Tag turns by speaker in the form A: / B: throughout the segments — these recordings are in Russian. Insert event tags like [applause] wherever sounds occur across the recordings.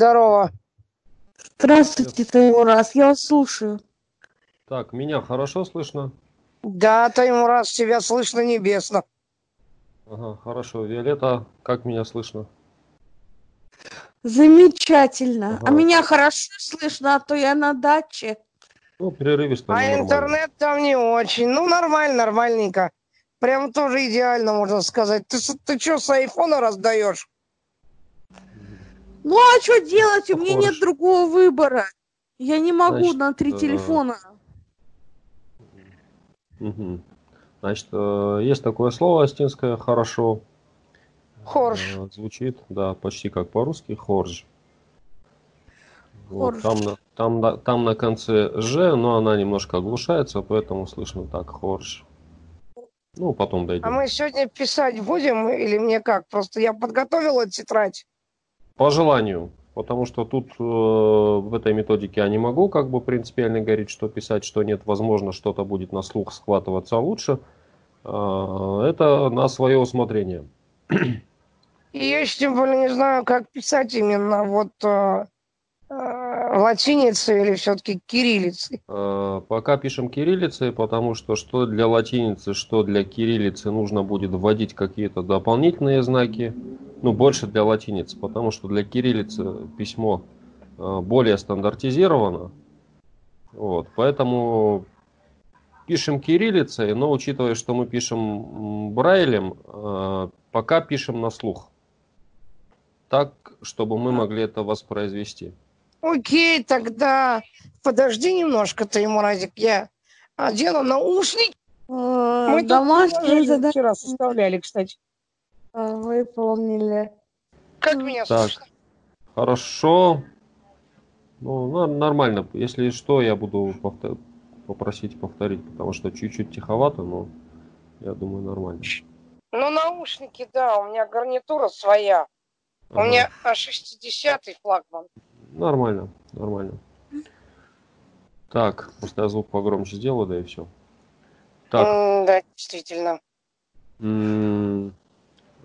A: Здорово.
B: Здравствуйте, Таймураз, я вас слушаю.
C: Так, меня хорошо слышно?
A: Да, Таймураз, тебя слышно небесно.
C: Ага, хорошо. Виолетта, как меня слышно?
B: Замечательно. А
C: Ага.
B: меня хорошо слышно, а то я на даче.
C: Ну, перерывисто, но
A: А
C: нормально.
A: интернет там не очень. Ну, нормально, нормальненько. Прям тоже идеально, можно сказать. Ты, ты что, с айфона раздаешь?
B: Ну а что делать? У меня
C: Похож.
B: нет другого выбора. Я не могу
C: Значит,
B: на три
C: э,
B: телефона.
C: Мгм. Значит, э, есть такое слово астинское «хорошо».
A: Хорш.
C: Э, Звучит, да, почти как по-русски «хорж». Вот,
B: Хорж.
C: там, на, там, там на конце «ж», но она немножко оглушается, поэтому слышно так «хорж». Ну, потом дойдем.
A: А мы сегодня писать будем или мне как? Просто я подготовила тетрадь.
C: По желанию. Потому что тут э, в этой методике я не могу как бы принципиально говорить, что писать, что нет. Возможно, что-то будет на слух схватываться лучше. А, это на свое усмотрение.
A: И я еще тем более не знаю, как писать именно вот э, э, латиницей или все-таки кириллицей.
C: А, Пока пишем кириллицей, потому что что для латиницы, что для кириллицы нужно будет вводить какие-то дополнительные знаки. Ну, больше для латиницы, потому что для кириллицы письмо а, более стандартизировано. Вот, поэтому пишем кириллицей, но учитывая, что мы пишем брайлем, а, пока пишем на слух. Так, чтобы мы могли это воспроизвести.
A: Окей, тогда подожди немножко, Таймуразик, я одену наушники.
B: Э,
A: Мы приложение
B: задание
A: вчера составляли, кстати.
B: Выполнили.
A: Как меня
C: Так.
A: слышно?
C: Хорошо. Ну, нормально. Если что, я буду повтор- попросить повторить, потому что чуть-чуть тиховато, но я думаю, нормально.
A: Ну, наушники, да, у меня гарнитура своя. У
C: Ага.
A: меня а 60-й флагман.
C: Нормально, нормально. Так, просто я звук погромче сделаю, да и все. Так,
A: М, да, действительно.
C: м, э,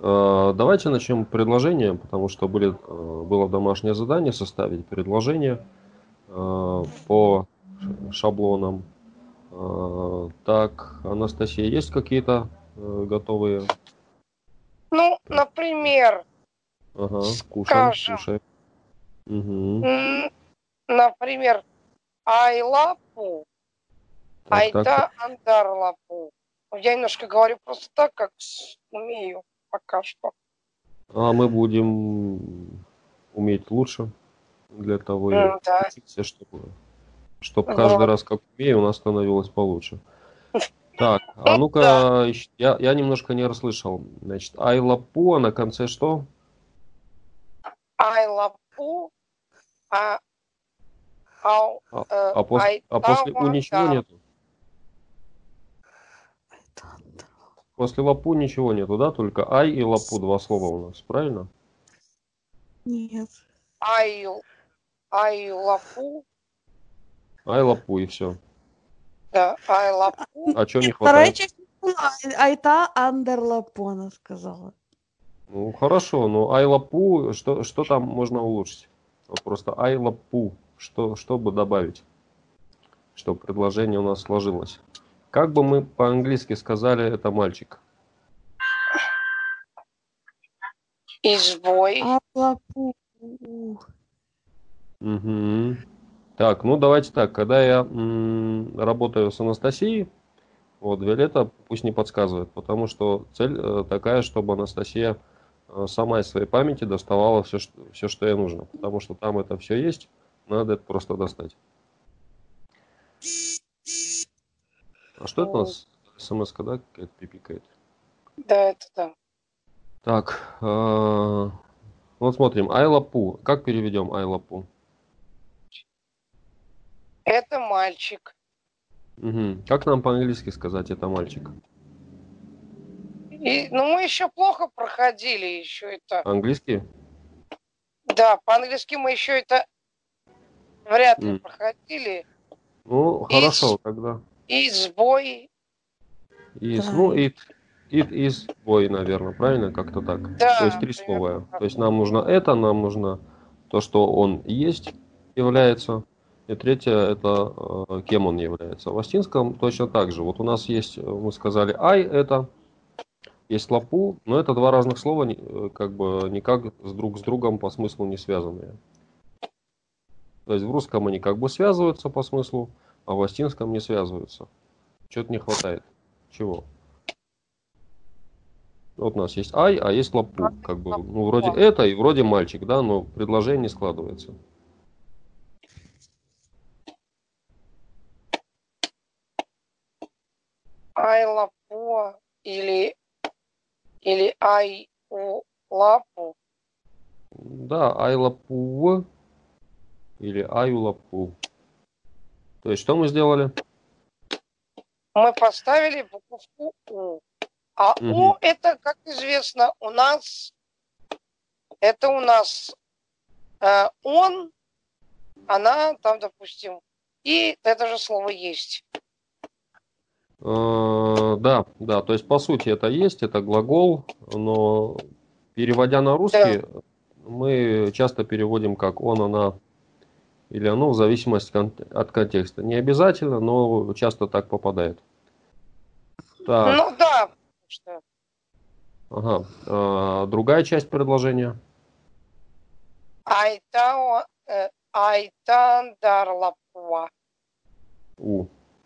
C: давайте начнем предложение, потому что были, э, было домашнее задание составить предложение э, по шаблонам. Э, Так, Анастасия, есть какие-то э, готовые?
A: Ну, например,
C: Ага, кушаем,
A: Скажем.
C: слушаем. Мгм.
A: м, например, Айлапу,
C: Так, так,
A: Айда Андарлапу. Я немножко говорю просто так, как умею пока что.
C: А мы будем уметь лучше. Для того и
A: М, да.
C: чтобы, чтобы
A: Вот.
C: каждый раз, как умею, у нас становилось получше. Так, а ну-ка, я, я немножко не расслышал. Значит, Айлапу, а на конце что?
A: Айлапу, а, ау,
C: А,
A: э,
C: а, пос- а после У ничего нету? После лапу ничего нету, да? Только ай и лапу два слова у нас, правильно?
B: Нет.
A: Айл, Айлапу,
C: Ай лапу и все.
A: да, Айлапу.
C: А что не
B: Вторая
C: хватает?
B: часть была Ай- Айта Андерлапона сказала.
C: Ну хорошо, но айлапу, что, что там можно улучшить? Вот просто айлапу, что, чтобы добавить, чтобы предложение у нас сложилось. Как бы мы по-английски сказали это мальчик?
A: Избой.
B: Алапу.
C: Мгм. Так, ну давайте так, когда я м, работаю с Анастасией, вот Виолетта пусть не подсказывает, потому что цель э, такая, чтобы Анастасия э, сама из своей памяти доставала все, что, все, что ей нужно, потому что там это все есть, надо это просто достать. А что это у нас? смс да, какая-то пипикает?
A: Да, это да.
C: Так, э, вот смотрим, Айлапу. Как переведем Айлапу?
A: Это мальчик.
C: Мгм. Как нам по-английски сказать это мальчик?
A: И, ну, мы еще плохо проходили еще это.
C: Английский?
A: Да, по-английски мы еще это вряд ли
C: М.
A: проходили.
C: Ну,
A: И-
C: хорошо, тогда.
A: Избой.
C: Is,
B: Да.
C: ну, it, it is boy, наверное, правильно? Как-то так.
A: Да,
C: То есть три слова. То есть нам нужно это, нам нужно то, что он есть, является. И третье, это э, кем он является. В астинском точно так же. Вот у нас есть, мы сказали, ай это, есть лапу, но это два разных слова, э, как бы никак с друг с другом по смыслу не связанные. То есть в русском они как бы связываются по смыслу, а в астинском не связываются. Чего-то не хватает. Чего? Вот у нас есть ай, а есть лапу. Как бы, ну, вроде это и вроде мальчик, да, но предложение не складывается.
A: Ай лапу или или ай у лапу.
C: Да, ай лапу или ай у лапу. То есть что мы сделали?
A: Мы поставили буковку У. А
C: Мгм.
A: У это, как известно, у нас это у нас э, он, она, там, допустим, и это же слово есть.
C: Э, Да, да, то есть по сути это есть, это глагол, но переводя на русский, мы часто переводим как он, она или оно в зависимости от контекста. Не обязательно, но часто так попадает. Так,
A: Ну да, что
C: ага. Э, Другая часть предложения.
A: Айта, э, Айтандар лапуа.
C: У.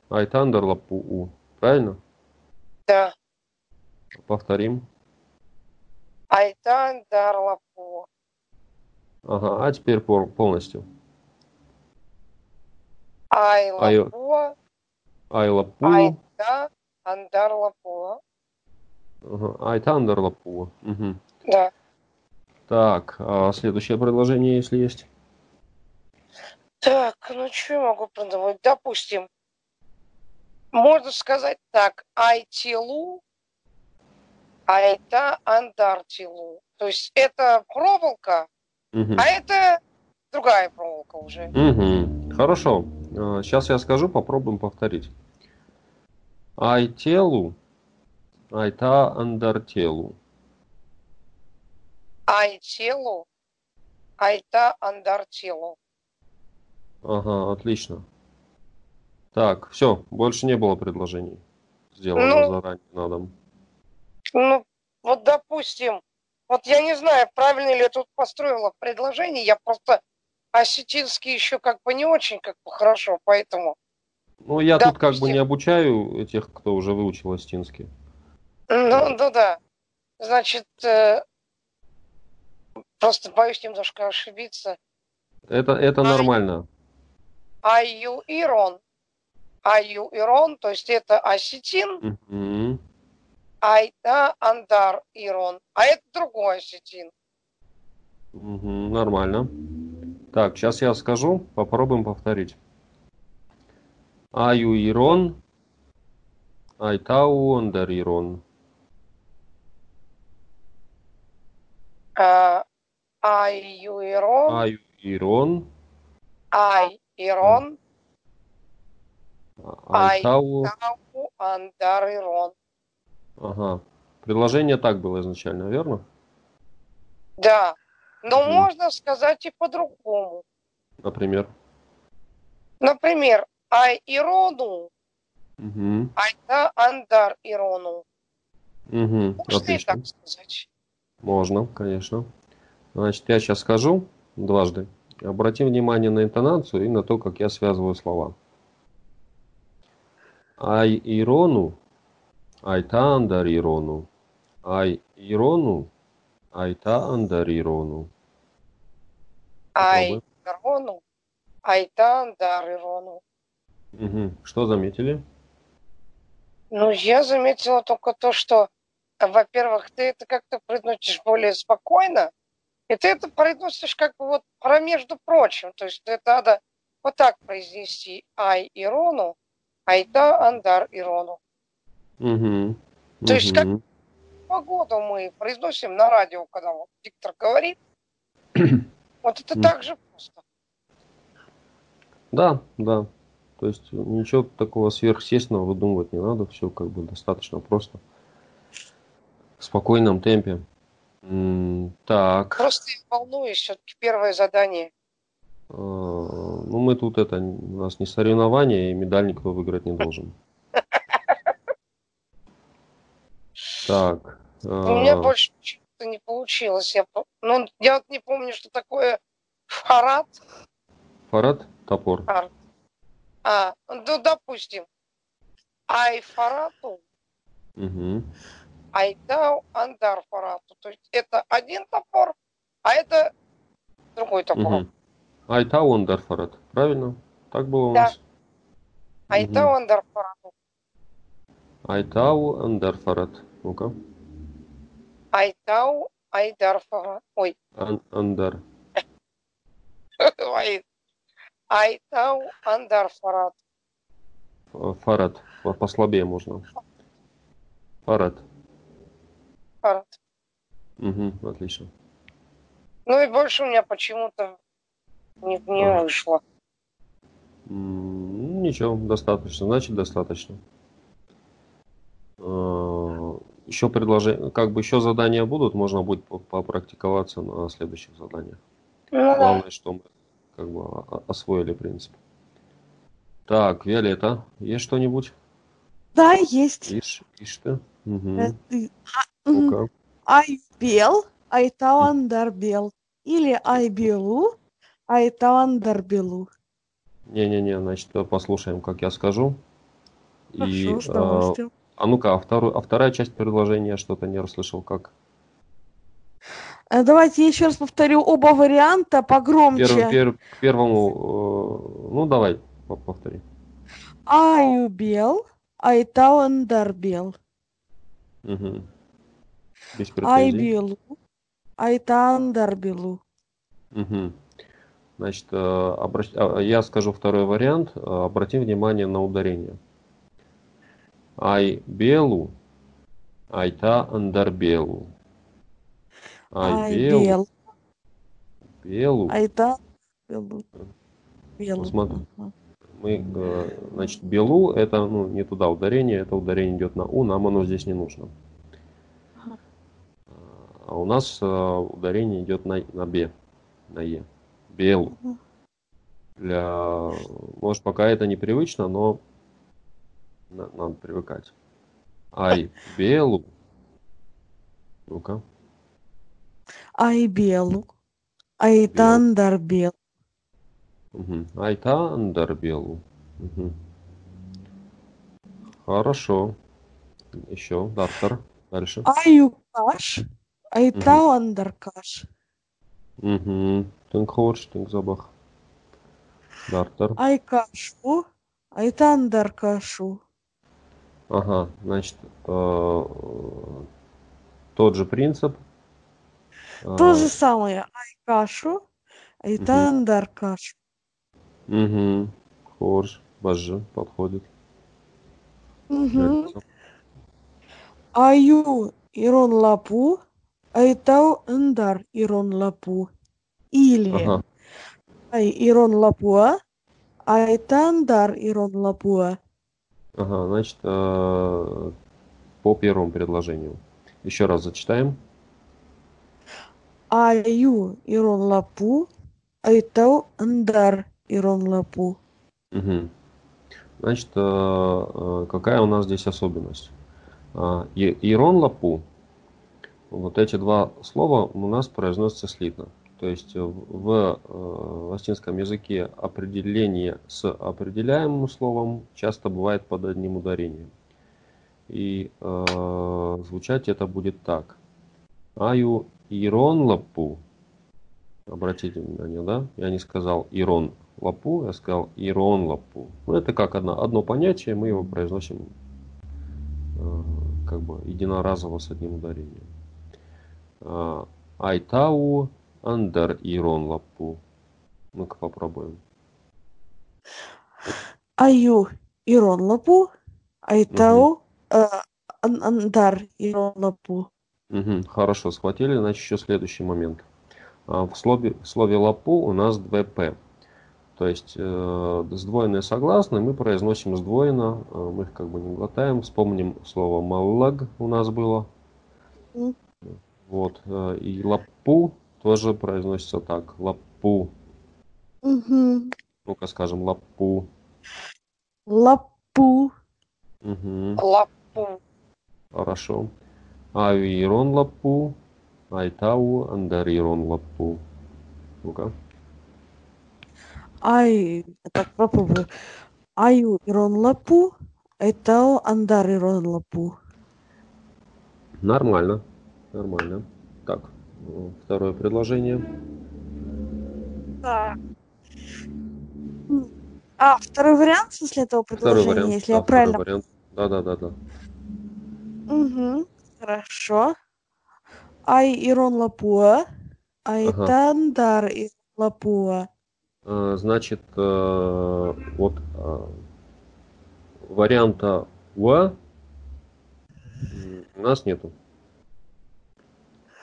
C: Айтандер лапу у. Правильно?
A: Да,
C: Повторим.
A: Айтандар лапуа.
C: Ага, а теперь полностью.
A: Ай
C: Ай-
A: лапуа,
C: Ай лапу.
A: Айта андар лапуа.
C: Ага, Айтандер лапу. Мгм.
A: Да.
C: Так, а следующее предложение, если есть.
A: Так, ну что я могу продавать? Допустим, можно сказать так, айтилу, айта андартилу. То есть это проволока,
C: Мгм.
A: а это другая проволока уже.
C: Мгм. Хорошо. Сейчас я скажу, попробуем повторить. Айтелу, айта андартелу.
A: Айтилу, айта андартилу.
C: Ага, отлично. Так, все, больше не было предложений. Сделано
A: Ну.
C: заранее на дом.
A: Ну, вот допустим, вот я не знаю, правильно ли я тут построила предложение, я просто осетинский еще как бы не очень как бы хорошо, поэтому,
C: Ну, я тут как бы
A: Допустим.
C: не обучаю тех, кто уже выучил астинский.
A: ну, ну да, значит, э, просто боюсь немножко ошибиться.
C: Это, это
A: Ай.
C: нормально.
A: Аю Ирон, Аю Ирон, то есть это осетин,
C: Мгм.
A: Айда Андар Ирон, а это другой осетин.
C: Мгм, Нормально. Так, сейчас я скажу, попробуем повторить. Аю Ирон, Айтау Ондар Ирон.
A: Аю Ирон,
C: Аю Ирон,
A: Ай Ирон, Ай.
C: Айтау.
A: Тау Андар Ирон.
C: Ага. Предложение так было изначально, верно?
A: Да, но
C: Мгм.
A: можно сказать и по-другому.
C: Например.
A: Например, Ай Ирону,
C: Угу.
A: Айда Андар Ирону.
C: Угу.
A: Можно и
C: Отлично.
A: так сказать.
C: Можно, конечно. Значит, я сейчас скажу дважды. Обратим внимание на интонацию и на то, как я связываю слова. Ай ирону, айта андар ирону. Ай ирону, айта андар ирону.
A: Ай Ирону, Айда Андар Ирону.
C: Мгм. Что заметили?
A: Ну, я заметила только то, что, во-первых, ты это как-то произносишь более спокойно, и ты это произносишь как бы вот про между прочим. То есть это надо вот так произнести Ай Ирону, Айда Андар Ирону.
C: Угу.
A: То есть как- Погоду мы произносим на радио, когда вот диктор говорит. [clears throat] Вот это
C: Мгм.
A: так же просто.
C: Да, да. То есть ничего такого сверхъестественного выдумывать не надо. Все как бы достаточно просто. В спокойном темпе. М, Так.
A: Просто волнуюсь, все-таки первое задание.
C: А, Ну, мы тут это, у нас не соревнование, и медаль никто выиграть не должен. Так.
A: У меня
C: а,
A: больше почему-то не получилось. Я, ну, я вот не помню, что такое фарад.
C: Фарад, топор.
A: Фарад. А, ну, допустим, ай фарату,
C: Мгм.
A: айдау андар фарату. То есть это один топор, а это другой топор.
C: Айтау андар фарад. Правильно? Так было у
A: Да.
C: нас?
A: Айдау андар.
C: Айтау андар фарад. Ну-ка.
A: Айдау айдар фарату. Ой,
C: Ан- Андар.
A: ай- айдау андар.
C: Ф- Фарад. По- Послабее можно. Фарад.
A: Фарад.
C: Угу, отлично.
A: Ну и больше у меня почему-то не, не
C: Ага.
A: вышло.
C: Ничего, достаточно. Значит, достаточно. Еще предложение, как бы еще задания будут, можно будет по- попрактиковаться на следующих заданиях.
A: Ну.
C: Главное, что мы как бы освоили принцип. Так, Виолетта, есть что-нибудь?
B: Да, есть.
C: Ишь, ишь ты.
B: А, м,
C: Ну-ка.
B: Ай бел, ай таландар бел. Или ай белу, ай таландар белу.
C: Не-не-не, значит, послушаем, как я скажу. И,
B: Хорошо, с
C: э,
B: удовольствием.
C: А ну-ка, а, вторую, а вторая часть предложения что-то не расслышал, как?
B: Э, Давайте я еще раз повторю оба варианта погромче.
C: Первый, пер- к первому, э, ну давай, по- повтори.
B: Аю бел, ай таландар бел.
C: Мгм. Без
B: Ай
C: претензий.
B: белу, ай таландар белу.
C: Мгм. Значит, э, обращ- а, я скажу второй вариант. Э, Обратим внимание на ударение. Ай белу, айта андарбелу. Ай
B: Ай
C: белу,
B: бел,
C: белу.
B: белу. Белу.
C: смотри.
B: Ага.
C: Мы, э, значит, белу это ну, не туда ударение, это ударение идет на у, нам оно здесь не нужно.
B: Ага.
C: А у нас э, ударение идет на, на бе, на е. Белу. Для, может, пока это непривычно, но надо привыкать. Ай, белу. Ну-ка.
B: Ай белу, ай таландар бел.
C: Мгм. Айта андарбелу. Мгм. Хорошо. Еще, Дартер. Дальше.
B: Аю каш, ай
C: Мгм.
B: таландар каш.
C: Угу. Тынк хорш, тынк забах. Дартер.
B: Ай кашу, ай кашу.
C: Ага, значит, э, тот же принцип.
B: То же самое. Ай кашу, ай
C: Мгм.
B: таландар кашу.
C: Угу. Хорш, бажы, подходит. Нравится.
B: Аю ирон лапу, айтау эндар ирон лапу. Или
C: Ага,
B: ай ирон лапуа, айтандар ирон лапуа.
C: Ага, значит, э, по первому предложению. Еще раз зачитаем.
B: Аю ирон лапу, айтау эндар ирон лапу.
C: Мгм. Значит, э, э, какая у нас здесь особенность? А, Ирон лапу, вот эти два слова у нас произносятся слитно. То есть э, в э, латинском языке определение с определяемым словом часто бывает под одним ударением. И э, звучать это будет так. Аю ирон лапу. Обратите внимание, да? Я не сказал ирон лапу, я сказал ирон лапу. Ну, это как одно, одно понятие, мы его произносим э, как бы единоразово с одним ударением. Айтау андер ирон лапу. Ну-ка попробуем.
B: Аю ирон лапу, айтау э, ан- андар ирон лапу.
C: Хорошо, схватили. Значит, еще следующий момент. А, В слове, в слове лапу у нас 2П. То есть э, сдвоенные согласные мы произносим сдвоенно, э, мы их как бы не глотаем. Вспомним слово маллаг у нас было. Вот. э, И лапу тоже произносится так. Лапу.
B: Мгм.
C: Ну-ка скажем лапу.
B: Лапу.
C: Мгм.
A: Лапу.
C: Хорошо. Авирон лапу. Айтау андарирон лапу. Ну-ка.
B: Ай, так попробую. Аю ирон лапу. Айтао андар ирон лапу.
C: Нормально. Нормально. Второе предложение.
B: Так. А, второй вариант, в смысле этого
C: Второй
B: предложения,
C: вариант.
B: если
C: да,
B: я
C: второй
B: правильно...
C: вариант. Да, да, да, да.
B: Угу. Хорошо. Ай ирон лапуа. Айтандар ирон лапуа.
C: Э, Значит, э, вот э, варианта у нас нету.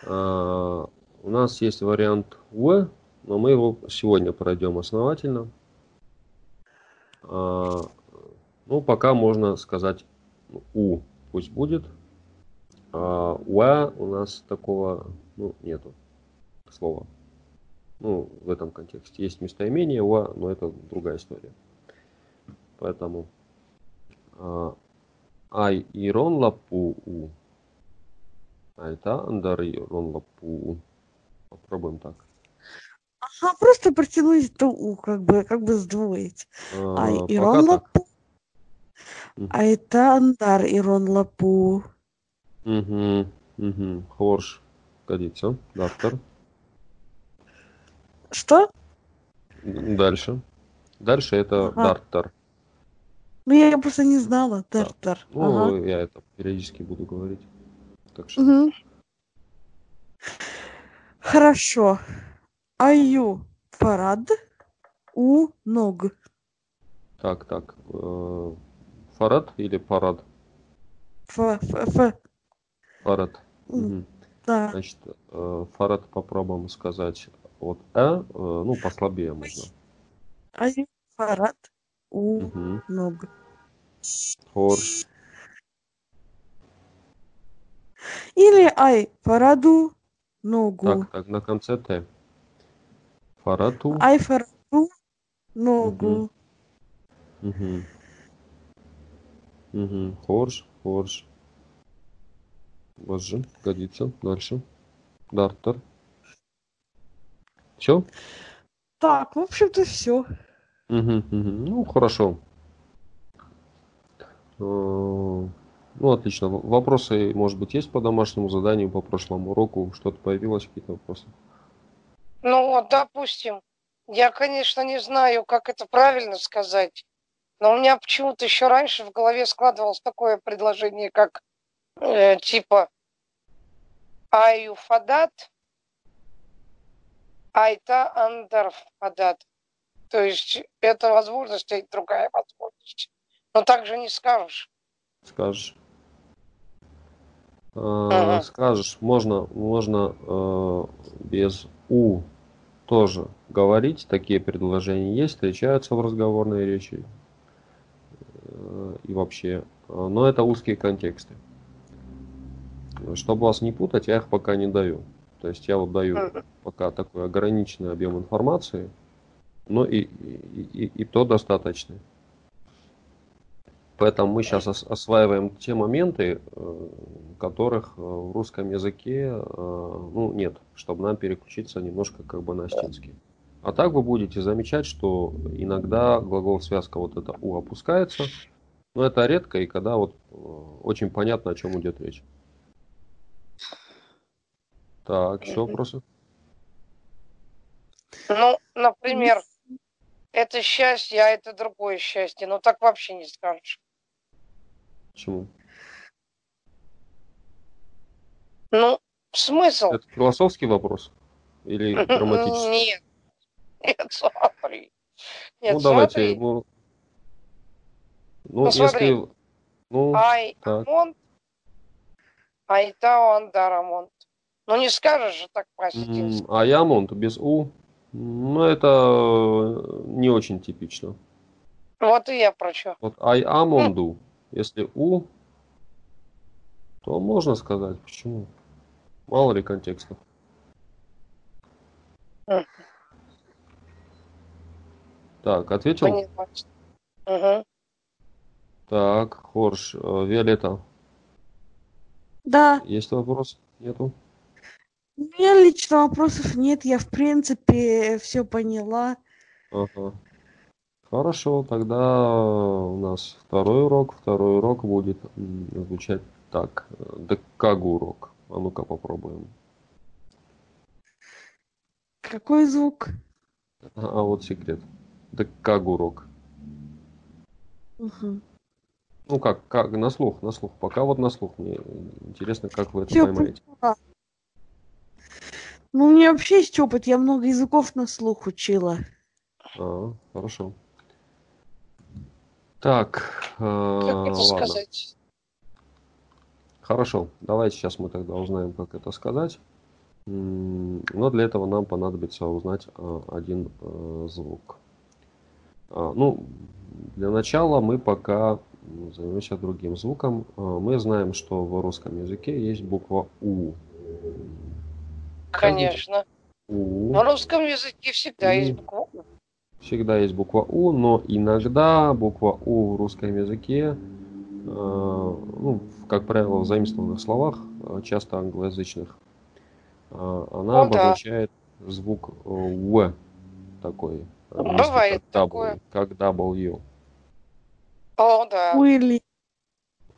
C: А, У нас есть вариант «в», но мы его сегодня пройдем основательно. А, Ну, пока можно сказать «у», пусть будет. А «уа» у нас такого ну, нету слова. Ну, в этом контексте. Есть местоимение «уа», но это другая история. Поэтому ай ирон лапу у. Айта андар ирон лапу. Попробуем так.
B: Ага, просто протянуть это у, как бы, как бы сдвоить.
C: А, пока
B: ирон
C: так.
B: лапу.
C: Мгм.
B: Айтандар ирон лапу.
C: Угу, угу. Хорш. Годится. Дартер.
B: Что?
C: Дальше. Дальше это
B: Ага.
C: дартер.
B: Ну, я просто не знала. Тартар.
C: Ну,
B: Ага.
C: я это периодически буду говорить. Так что.
B: Мгм. Хорошо. Аю парад у ног.
C: Так, так. э, Фарад или парад?
B: Ф, ф, ф.
C: Парад.
B: М,
C: Мгм.
B: Да.
C: Значит, э, фарад попробуем сказать от э, э, ну, послабее можно.
B: Аю парад у
C: Мгм.
B: ног.
C: Хорш.
B: Или ай параду ногу.
C: Так, так, на конце Т. Фарату.
B: Ай параду ногу.
C: Мгм. Мгм. Хорш, хорш. Боже, годится. Дальше. Дартер. Все?
B: Так, в общем-то, все.
C: Мгм, мгм. Ну, хорошо. Ну, отлично. Вопросы, может быть, есть по домашнему заданию, по прошлому уроку? Что-то появилось, какие-то вопросы?
A: Ну допустим, я, конечно, не знаю, как это правильно сказать, но у меня почему-то еще раньше в голове складывалось такое предложение, как э, типа Аю Фадат, Айта Андар Фадат. То есть это возможность, и другая возможность. Но так же не скажешь.
C: Скажешь? Э,
A: Ага.
C: Скажешь, можно, можно э, без «у» тоже говорить. Такие предложения есть, встречаются в разговорной речи э, и вообще. Э, Но это узкие контексты. Чтобы вас не путать, я их пока не даю. То есть я вот даю
A: Мгм.
C: пока такой ограниченный объем информации, но и, и, и- и то достаточный. Поэтому мы сейчас осваиваем те моменты, э, которых э, в русском языке э, ну, нет, чтобы нам переключиться немножко как бы на астинский. А так вы будете замечать, что иногда глагол связка вот это у опускается, но это редко и когда вот очень понятно, о чем идет речь. Так, еще вопросы?
A: Ну, например, это счастье, а это другое счастье. Ну так вообще не скажешь.
C: Почему?
A: Ну, смысл?
C: Это философский вопрос или грамматический?
A: Нет. Нет, смотри. Нет,
C: Ну давайте,
A: смотри.
C: ну, ну,
A: Ну, смотри.
C: если, ну,
A: Ай
C: так.
A: Амонт, Айтао Андарамонт. Ну не скажешь же так по-осетински.
C: а Ямонт без у, ну это э, не очень типично.
A: Вот и я про что.
C: Вот ай амонду, если у, то можно сказать, почему? Мало ли контекстов. Так, ответил?
A: Мгм.
C: Так, Хорш, э, Виолетта,
B: Да,
C: есть вопрос? Нету?
B: у меня лично вопросов нет, я в принципе все поняла.
C: Ага. Хорошо, тогда у нас второй урок. Второй урок будет звучать так. Декагу урок. А ну-ка попробуем.
B: Какой звук?
C: А, а вот секрет. Декагу урок.
B: Мгм.
C: Ну как, как, на слух, на слух. Пока вот на слух. Мне интересно, как вы это
B: Всё
C: поймаете.
B: поняла. Ну, у меня вообще есть опыт, я много языков на слух учила.
C: А, хорошо. Так, э,
A: Как это
C: ладно.
A: сказать?
C: Хорошо, давайте сейчас мы тогда узнаем, как это сказать. Но для этого нам понадобится узнать а, один э, звук. А, Ну, для начала мы пока займемся другим звуком. А, Мы знаем, что в русском языке есть буква У.
A: Конечно.
C: У.
A: На русском языке всегда есть
C: М.
A: буква У.
C: Всегда есть буква У, но иногда буква У в русском языке, э, ну, как правило, в заимствованных словах, э, часто англоязычных, э, она
A: Ну да.
C: обозначает звук э, В такой. английский,
A: Бывает
C: как
A: такое.
C: W, как W.
A: О, да.
B: Уилли.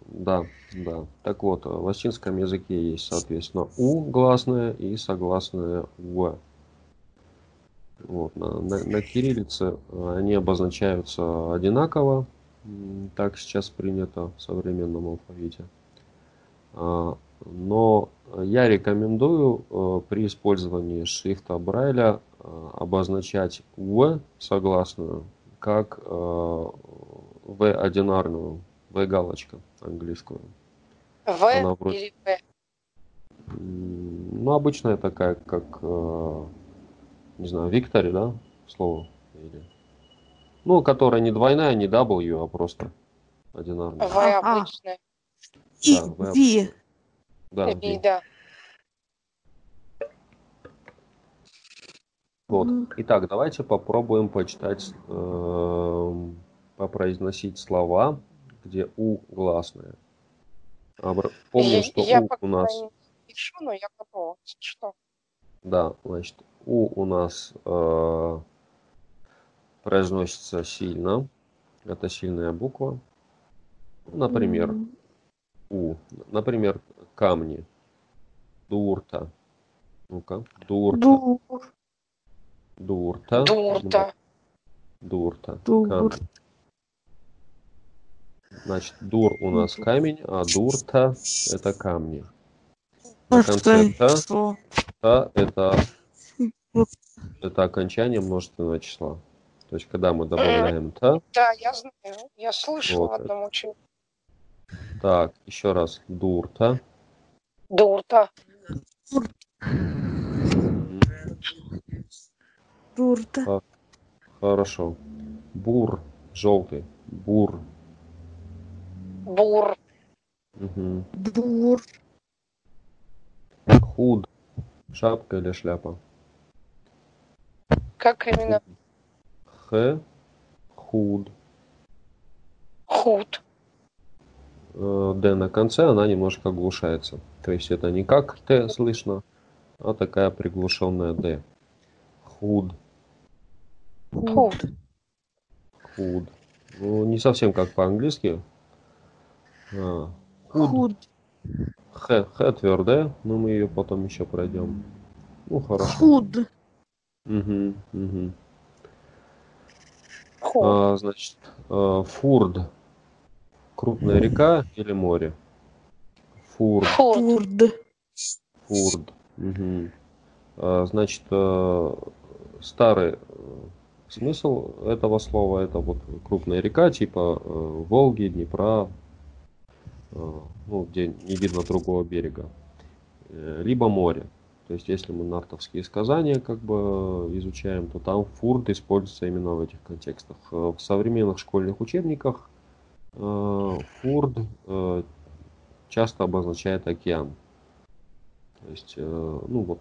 C: Да, да. Так вот, в латинском языке есть, соответственно, У гласная и согласная В. Вот, на, на- на кириллице э, они обозначаются одинаково. Так сейчас принято в современном алфавите. А, Но я рекомендую э, при использовании шрифта Брайля э, обозначать В согласную как В одинарную, В галочка английскую.
A: В
C: Она вроде-
A: или В.
C: Ну, обычная такая, как, не знаю, Виктори, да, слово? Или... Ну, которая не двойная, не W, а просто одинарная.
A: В
B: Ага.
A: обычная.
B: И Ви.
C: Да,
A: И
C: Ви.
A: да.
C: Вот. Итак, давайте попробуем почитать, эм, попроизносить слова, где У гласная. Помню,
A: Я-
C: что
A: я
C: У у нас...
A: не пишу, но я готова. Что?
C: Да, значит, У у нас э, произносится сильно. Это сильная буква. Например,
B: М,
C: У. Например, камни. Дурта. Ну-ка. Дурта.
B: Дур.
C: Дурта.
A: Дурта.
C: Дурта.
B: Дур.
C: Камни. Значит, дур у нас камень, а дурта это камни. На конце та, та это. Это окончание множественного числа. То есть, когда мы добавляем та,
A: Да, я знаю. Я слышала
C: Вот
A: в одном учении.
C: так, еще раз, дурта.
A: Дурта.
B: Дурта.
C: Хорошо. Бур, желтый. Бур.
A: Бур.
C: Мгм.
B: Дур.
C: Худ. Шапка или шляпа?
A: Как именно?
C: Х. Худ.
A: Худ.
C: Э, Д на конце, она немножко оглушается. То есть это не как Т слышно, а такая приглушенная Д. Худ.
A: Худ.
C: Худ. Ну, не совсем как по-английски. А, Худ.
B: Худ.
C: Х. Х твердая, но мы ее потом еще пройдем. Ну, хорошо.
B: Худ.
C: Угу, угу. А, значит, э, Фурд. Крупная река или море? Фурд.
B: Фурд.
C: Фурд. Мгм. А, Значит, э, старый э, смысл этого слова это вот крупная река типа Волги, Днепра, ну, где не видно другого берега, либо море. То есть, если мы нартовские сказания как бы изучаем, то там фурд используется именно в этих контекстах. Э, В современных школьных учебниках э, фурд э, часто обозначает океан. То есть, э, ну вот,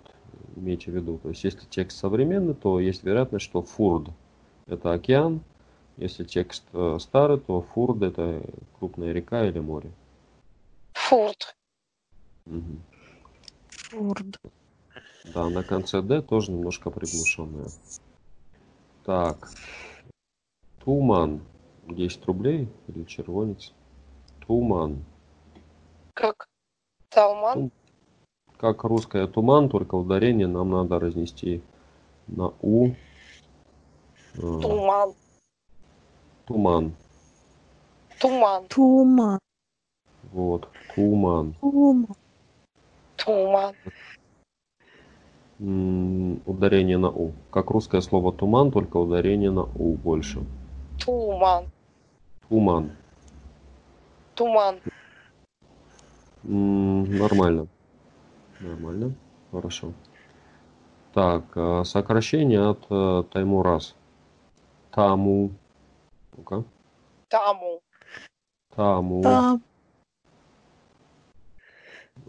C: имейте в виду, то есть если текст современный, то есть вероятность, что фурд – это океан, если текст э, старый, то фурд – это крупная река или море.
A: Фурт.
C: Мгм.
B: Фурд.
C: Да, на конце «д» тоже немножко приглушенная. Так. Туман. 10 рублей или червонец? Туман.
A: Как? Талман?
C: Как русское туман, только ударение нам надо разнести на у. Э,
A: Туман.
C: Туман.
A: Туман.
B: Тума.
C: Вот. Туман.
B: Тума.
A: Туман.
C: Ударение на у. Как русское слово туман, только ударение на у больше.
A: Туман.
C: Туман.
A: Туман.
C: Нормально. Нормально. Хорошо. Так, э, сокращение от э, Таймураз. Таму. Ну-ка.
A: Таму.
C: Таму.
B: Там.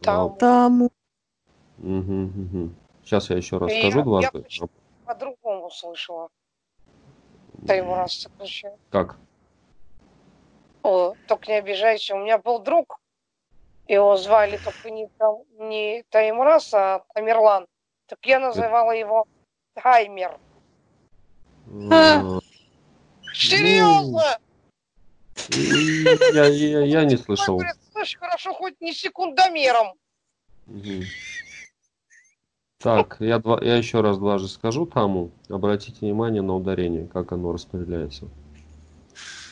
A: Таму.
B: Таму.
C: Сейчас я еще раз
A: Я-
C: скажу
A: я
C: дважды.
A: почти- По-другому слышала. Ты его раз сокращаю.
C: Как?
A: О, только не обижайся. У меня был друг, его звали только не, Там- не Таймрас, а Тамерлан. Так я называла его Таймер. Серьезно?
C: Я, я, я не слышал.
A: Говорит, слышь, хорошо, хоть не секундомером.
C: Так, я, два, я еще раз дважды скажу таму. Обратите внимание на ударение, как оно распределяется.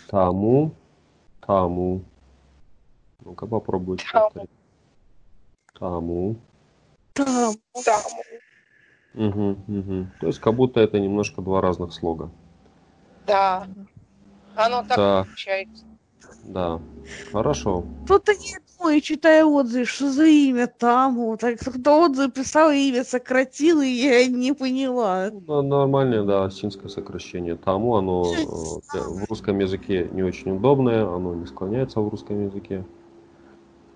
C: Таму, таму. Ну-ка попробуйте.
A: Таму.
B: Там.
A: Таму.
C: Мгм, мгм. То есть как будто это немножко два разных слога.
A: Да. Оно так
C: Так.
A: получается.
C: Да. Хорошо.
B: Кто-то не думает, читая отзыв, что за имя Таму. Так кто отзыв писал имя сократил, и я не поняла.
C: Ну, Нормальное, да, осетинское сокращение. Таму, оно э, в русском языке не очень удобное, оно не склоняется в русском языке.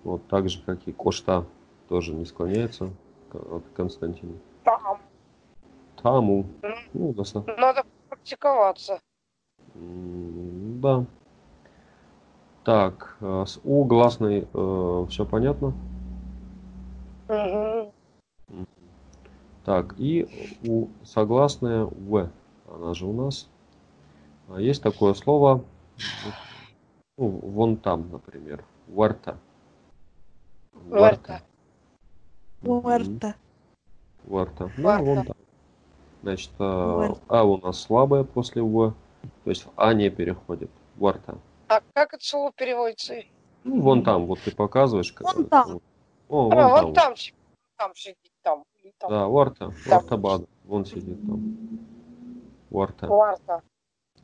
C: Вот так же, как и Кошта тоже не склоняется от Константина.
A: Там.
C: Таму. Ну,
A: Надо практиковаться.
C: М, Да. Так, э, с У гласной все понятно?
A: Мгм.
C: Так, и у согласная В, она же у нас. А Есть такое слово, ну, вон там, например, варта.
A: Варта.
B: Уэрта.
C: Варта. Да,
A: Варта.
C: вон там. Значит, а
B: Варта.
C: А у нас слабая после В, то есть в А не переходит. Варта.
A: А как это слово переводится?
C: Ну, вон там, вот ты показываешь. как-
B: Вон там.
C: О, вон
A: а,
C: там.
A: вон там, там сидит, там. или там.
C: Да, Варта.
A: Там.
C: Варта Бада. Вон сидит там. Варта.
A: Варта.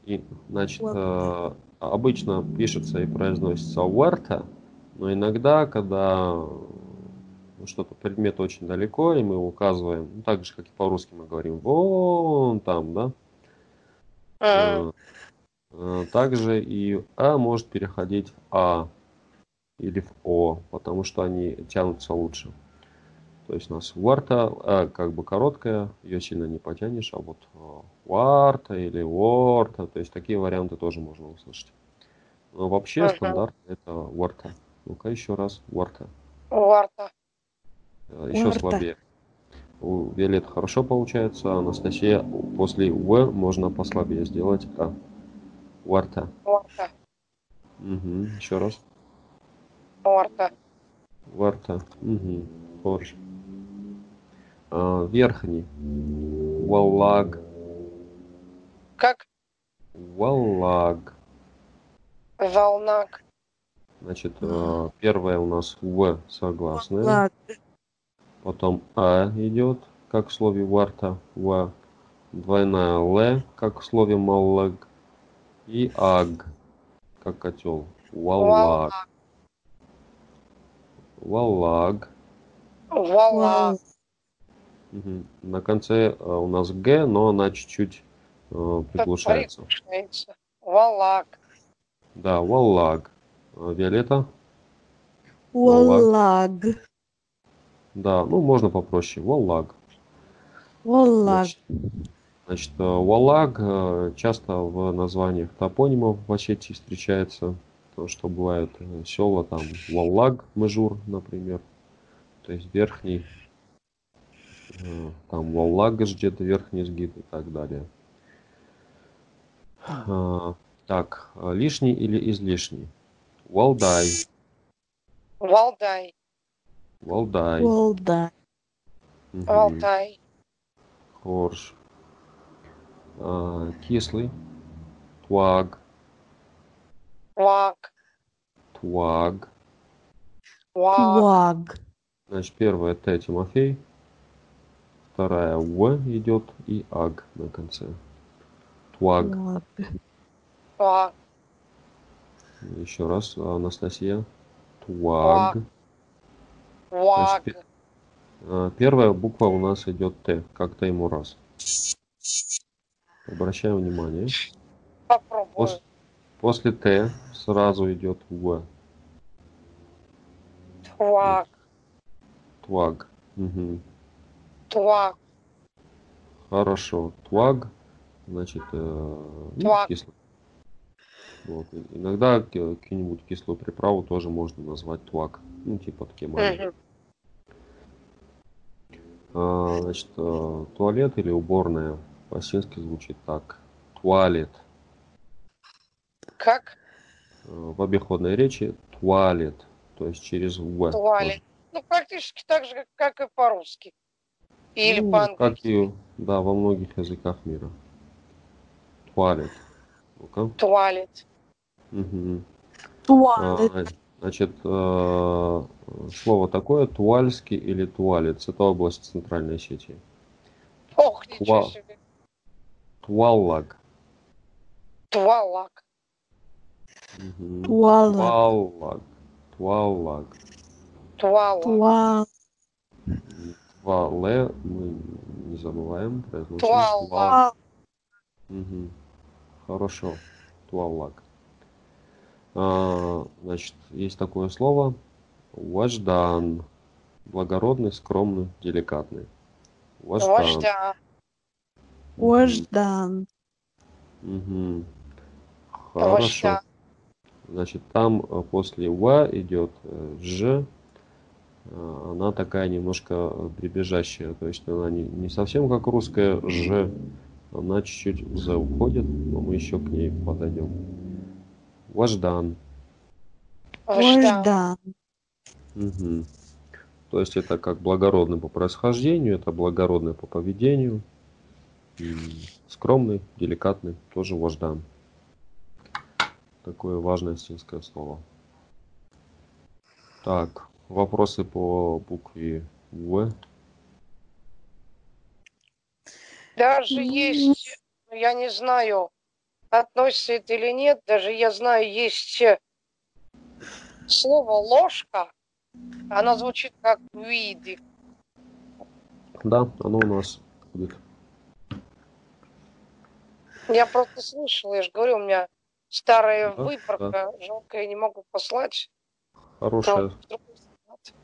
C: И, значит, э, обычно пишется и произносится Уэрта, но иногда, когда что-то предмет очень далеко, и мы его указываем, ну, так же, как и по-русски мы говорим, вон там, да, э, э, также и А может переходить в А или в О, потому что они тянутся лучше. То есть у нас варта, а как бы короткая, ее сильно не потянешь, а вот э, варта или ворта, то есть такие варианты тоже можно услышать. Но вообще
A: Ага.
C: стандарт это варта. Ну-ка еще раз, варта.
A: Варта.
C: Э, Еще
B: Варта.
C: слабее. У Виолет хорошо получается, а Анастасия после В можно послабее сделать А. Варта.
A: Варта.
C: Угу. Еще раз.
A: Варта.
C: Варта. Угу. Хорошо. А, верхний. Валлаг.
A: Как
C: Валлаг.
A: волнак.
C: Значит, э, первое у нас В согласная.
B: Ладно.
C: Потом А идет, как в слове варта. В. Двойная Л, как в слове маллаг. И Аг, как котел. Валлаг. Валлаг.
A: Валак.
C: Мгм. На конце э, у нас Г, но она чуть-чуть э, приглушается.
A: Валак.
C: Да, Валлаг. Э, Виолетта?
B: Уаллаг.
C: Да, ну можно попроще. Валлаг.
B: Валлаг.
C: Значит, э, Валлаг э, часто в названиях топонимов в Осетии встречается. Потому что бывают э, села там Валлаг, Межур, например. То есть верхний. Там Валлаг где-то верхний сгиб и так далее. А, Так, лишний или излишний? Валдай.
A: Валдай.
C: Валдай.
B: Валдай.
A: Валдай.
C: Хорш. А, Кислый. Тваг.
A: Ваг.
C: Тваг.
A: Ваг.
B: Ваг.
C: Значит, первая Т Тимофей. Вторая В идет и Аг на конце. Тваг.
B: Ваг.
C: Еще раз, Анастасия. Тваг.
A: Ваг. Ваг.
C: Значит, А, Первая буква у нас идет Т, как Т ему раз. Обращаем внимание.
A: Попробую.
C: Пос- После Т сразу идет В.
A: Тваг.
C: Тваг. Мгм.
A: Тваг.
C: Хорошо. Тваг, значит, э, ну,
A: Тваг.
C: кислый. Вот. Иногда какую-нибудь кислую приправу тоже можно назвать тваг. Ну, типа ткемали.
A: Мгм.
C: А, значит, э, туалет или уборная по-осетински звучит так. Туалет.
A: Как?
C: Э, В обиходной речи туалет. То есть через В.
A: Туалет. Ну, практически так же, как, как и по-русски. Или
C: Ну,
A: по-английски.
C: Как и, да, во многих языках мира. Туалет. Ну-ка.
A: Туалет.
C: Мгм.
B: Туалет.
C: А, Значит, э, слово такое туальский или туалец. Это область Центральной Осетии.
A: Ох, ничего
C: Туа-
A: себе.
C: Туаллаг. Туаллаг. Туаллаг.
A: Туалак.
B: Туал.
C: Туале мы не забываем. произносим.
A: Туаллаг.
C: Туа- Мгм. Хорошо. Туаллаг. А, значит, есть такое слово. Важдан. Благородный, скромный, деликатный. Важдан.
A: Вождя.
B: Вождан.
C: Мгм. Хорошо. Значит, там э, после В идет э, Ж. Э, Она такая немножко дребезжащая. То есть она не, не совсем как русская Ж. Она чуть-чуть в З уходит, но мы еще к ней подойдем. Важдан.
B: Вождан.
C: Мгм. То есть это как благородный по происхождению, это благородный по поведению. Скромный, деликатный, тоже вождан. Такое важное осетинское слово. Так, вопросы по букве В.
A: Даже есть, я не знаю, относится это или нет, даже я знаю, есть э, слово ложка, она звучит как виды.
C: Да, оно у нас будет.
A: Я просто слышала, я же говорю, у меня старая
C: Да,
A: выборка, жалко, я не могу послать.
C: Хорошая.
A: знать.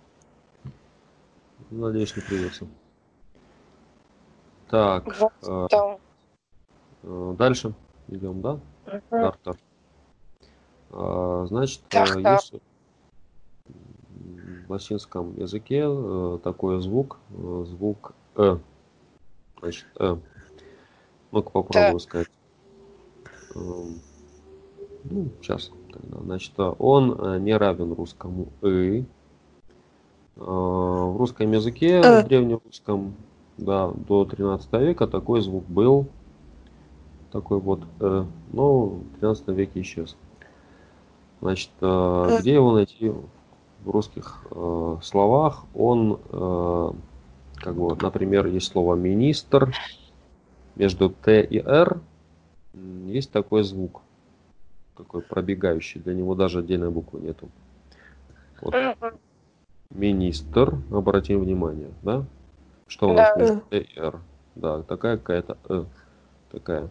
C: Надеюсь, не придется. Так,
A: Вот
C: э,
A: там.
C: э, дальше идем, да?
A: Мгм.
C: Тартар. А, Значит, э,
A: Тартар.
C: есть в латинском языке э, такой звук, э, звук э. Значит, э. Ну-ка попробую сказать. Эм, Ну, сейчас. тогда. Значит, э, он э, не равен русскому «ы». Э, В русском языке,
B: Э.
C: в древнерусском, да, до 13 века такой звук был. Такой вот «э», но в 13 веке исчез. Значит, э, где его найти в русских э, словах? Он, э, как бы, вот, например, есть слово министр, между Т и Р есть такой звук, такой пробегающий, для него даже отдельной буквы нету. Вот министр, обратим внимание, да? Что у
A: Да.
C: нас и Р? Да, такая какая-то Э, такая.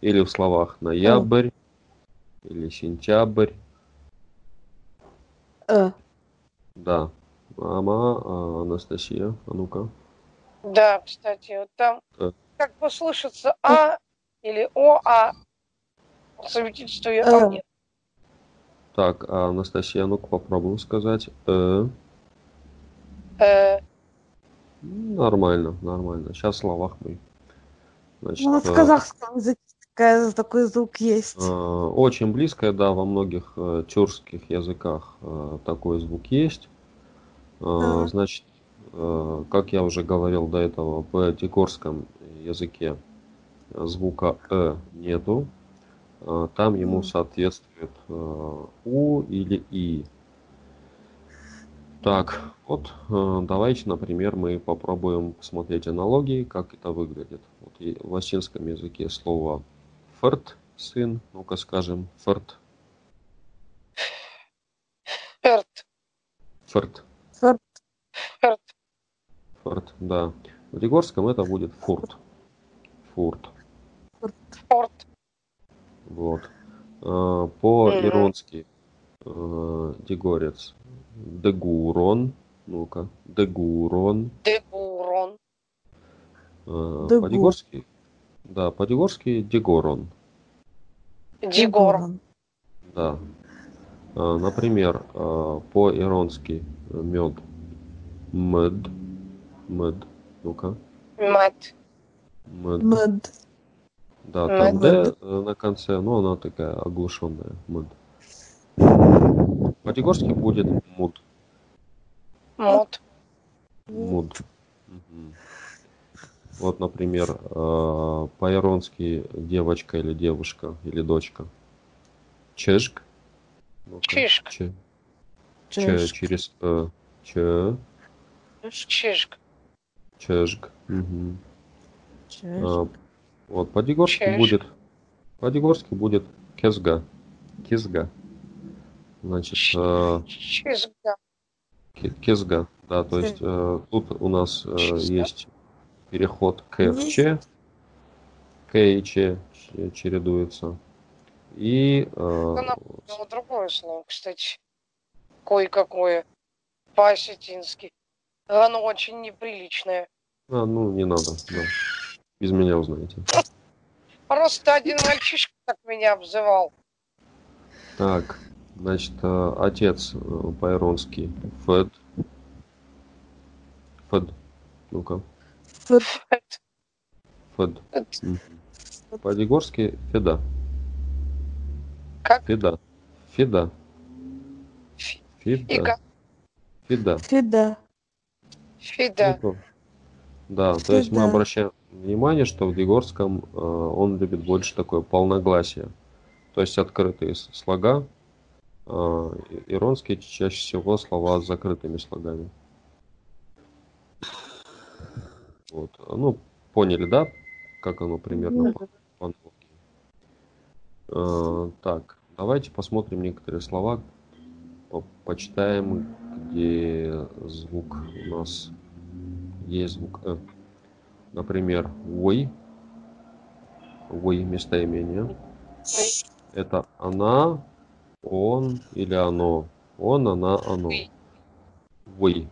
C: Или в словах ноябрь, или сентябрь,
B: Э.
C: да, Ама, а, Анастасия, а ну-ка.
A: Да, кстати, вот там
C: Так.
A: как бы слышится А или О, а совместительство
B: Э.
A: А нет.
C: Так, а Анастасия, ну-ка попробуем сказать. Э.
A: Э,
C: Нормально, нормально. Сейчас в словах мы. Значит,
B: Ну, вот в
C: э,
B: казахском языке такая, такой звук есть.
C: э, очень близкое, да, во многих э, тюркских языках э, такой звук есть. Э. Значит, э, как я уже говорил до этого, в тикорском языке звука «э» нету. Э, Там ему соответствует э, «у» или «и». Так, вот э, давайте, например, мы попробуем посмотреть аналогии, как это выглядит. Вот и в латинском языке слово «ферт» – сын, ну-ка скажем «ферт»,
A: Эрт,
C: «ферт»,
A: Эрт,
C: «ферт», да. В Ригорском это будет «фурт», «фурт»,
A: Форт,
C: вот. Э. По-иронски э, дегорец «дегурон», ну-ка, «дегурон»,
A: Дегурон,
C: Э. По-дегорски, да, по-дегорски «дегорон».
A: Дигор,
C: Да. Например, по-иронски мыд. Мыд. Мыд. Ну-ка.
A: Мыд,
C: Мыд.
B: Мыд.
C: Да, там
A: Мыд.
C: Д э, на конце, но она такая оглушенная. Мыд. По-дигорски будет муд.
A: Муд,
C: Муд. Мгм. Вот, например, а, по-иронски девочка или девушка или дочка. Чешк. Ну-ка.
A: Чишк.
C: Че. Че
B: Чешк.
C: через э. Чешк. Мгм.
B: Чешк.
C: Вот по-дегорски будет. По-дегорски будет кезга. Кезга. Значит, э,
A: Чизга,
C: ке- кезга. Да, то есть э, тут у нас э, есть переход к в ч. К и ч ч- чередуются. И э,
A: Да, Ну, другое слово, кстати. Кое-какое. По-осетински. Оно очень неприличное.
C: а, ну не надо, да. Без меня узнаете.
A: Просто один мальчишка так меня обзывал.
C: Так, значит, э, отец э, по-иронски Фед. Фед. Ну-ка.
B: Фед.
C: Фед. По-дегорски Феда.
A: Как?
C: Феда. Феда. Феда.
A: Фига.
C: Феда.
B: Феда.
A: Фида.
C: Ну, то- Да, то есть мы
B: Феда.
C: обращаем внимание, что в Дегорском э, он любит больше такое полногласие. То есть открытые слога. э, Иронские чаще всего слова с закрытыми слогами. Вот. Ну, поняли, да? Как оно примерно по, по. Э, так, давайте посмотрим некоторые слова, по- почитаем, где звук у нас есть звук «э». Например, «ой», «ой» местоимение. Это она, он или оно. Он, она, оно.
A: Ой.
C: «Ой».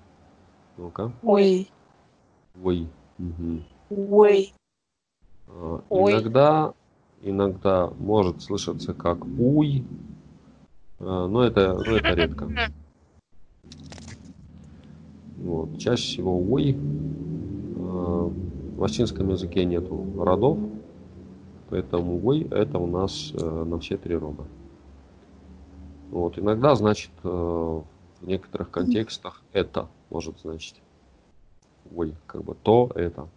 C: Ну-ка,
B: Ой.
C: «ой». Мгм.
B: Ой.
C: А,
A: Ой.
C: Иногда, иногда может слышаться как уй, а, но это, но это редко. Вот. Чаще всего уй. А, В латинском языке нету родов, поэтому уй это у нас э, на все три рода. Вот. Иногда значит э, в некоторых контекстах это может значить. Ой, как бы то это.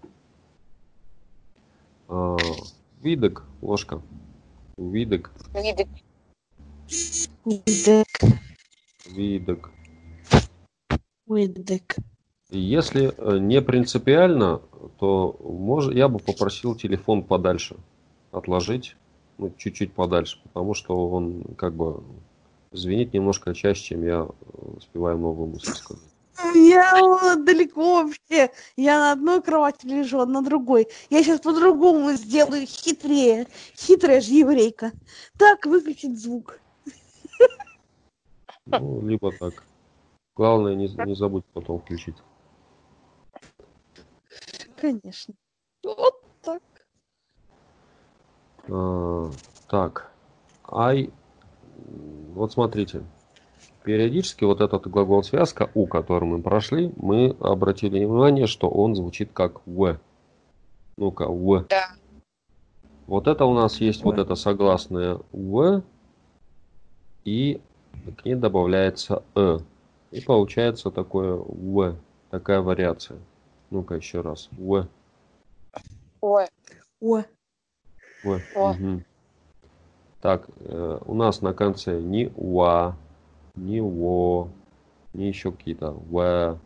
C: А, Видок, ложка. Видок,
A: Виды.
B: Видек.
C: видок.
B: Видек.
C: Если э, не принципиально, то мож, я бы попросил телефон подальше отложить, ну, чуть-чуть подальше, потому что он как бы звенит немножко чаще, чем я э, успеваю новую мысль сказать.
B: Я далеко вообще. Я на одной кровати лежу, а на другой. Я сейчас по-другому сделаю, хитрее. Хитрая же еврейка. Так выключить звук.
C: Ну, либо так. Главное, не, не забудь потом включить.
B: Конечно. Вот так.
C: А, так. I. Вот смотрите. Периодически вот этот глагол связка у, который мы прошли, мы обратили внимание, что он звучит как в. Ну-ка, в.
A: Да.
C: Вот это у нас есть
B: В.
C: вот это согласное в, и к ней добавляется э. И получается такое в, такая вариация. Ну-ка еще раз. В.
A: Ой,
B: О,
C: В.
A: О.
C: Мгм. Так, э, у нас на конце ни уа, ни во, ни еще какие-то в.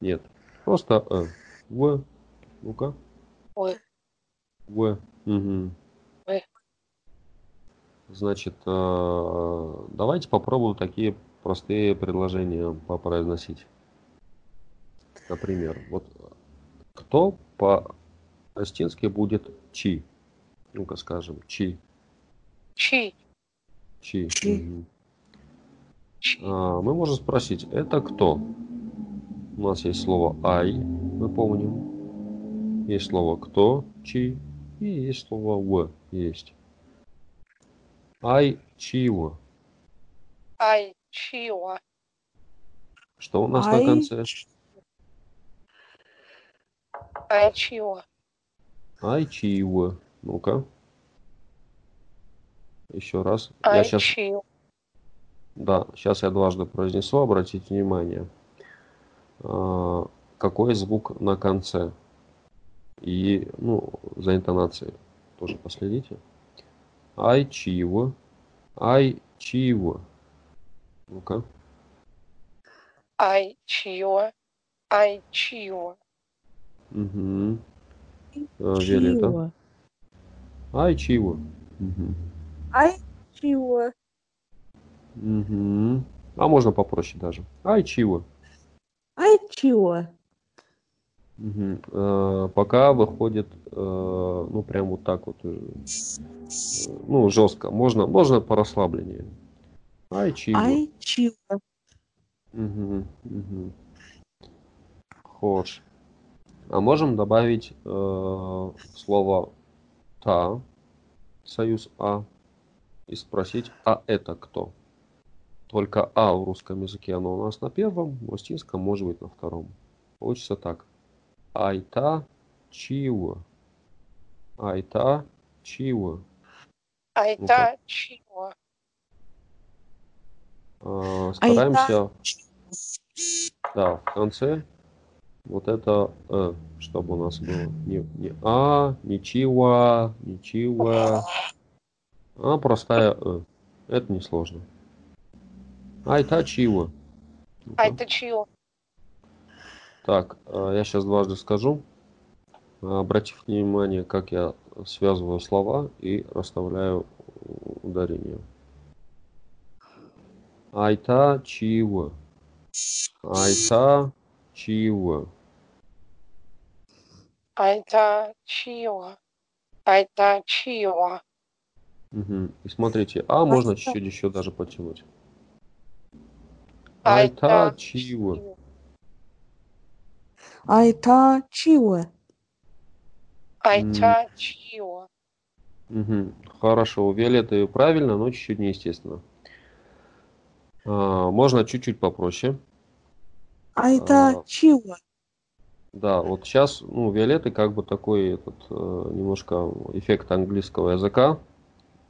C: Нет, просто э. В. Ну-ка.
A: ой,
C: В. Мгм.
A: В.
C: Значит, э, давайте попробуем такие простые предложения попроизносить. Например, вот кто по-астински будет чи? Ну-ка скажем, чи.
A: чи,
C: Чи.
B: Чи.
C: А, мы можем спросить, это кто? У нас есть слово ай, мы помним. Есть слово кто, чи, и есть слово в, есть. Ай, чио.
A: ай, чио,
C: Что у нас на
B: Ай.
C: конце?
A: Ай, чио,
C: Ай, чио. Ну-ка. Еще раз. Я
A: ай,
C: сейчас, да, сейчас я дважды произнесу, обратите внимание. А, Какой звук на конце? И, ну, за интонацией тоже последите. Ай, чио. Ай, чио. Ну-ка.
A: ай, чио, ай, чио,
C: Угу. Виолетта.
B: чего?
C: Ай, чио. Угу.
B: Ай, чего?
C: Угу. А можно попроще даже. Ай, чио.
B: Ай, чего?
C: Мгм. Э, Пока выходит, э, ну, прям вот так вот, э, ну, жестко. Можно, можно по расслаблению. Ай, чиво.
B: Ай, чего?
C: Мгм, мгм. Хорош. А можем добавить э, слово та, союз а, и спросить, а это кто? Только а в русском языке оно у нас на первом, в латинском может быть на втором. Получится так. Айта чиво. Айта чиво.
A: ай,
C: Ну-ка.
A: та, чио,
C: Э, Стараемся, да, в конце вот это э, чтобы у нас было не, не а, не чива, а простая э. Это несложно. Айта чиво. Ну-ка.
A: ай, та, чио,
C: Так, э, я сейчас дважды скажу. Обратив внимание, как я связываю слова и расставляю ударение. Айта чиво. Айта чиво.
A: Ай, та, чио, ай, та, чио,
C: Мгм. И смотрите, а можно чуть-чуть еще даже потянуть.
A: ай,
C: Айта
A: чио,
C: Мгм. Хорошо, у Виолетты правильно, но чуть-чуть неестественно. А, можно чуть-чуть попроще.
B: Ай,
C: А. Да, вот сейчас, ну, Виолетты как бы такой этот э, немножко эффект английского языка,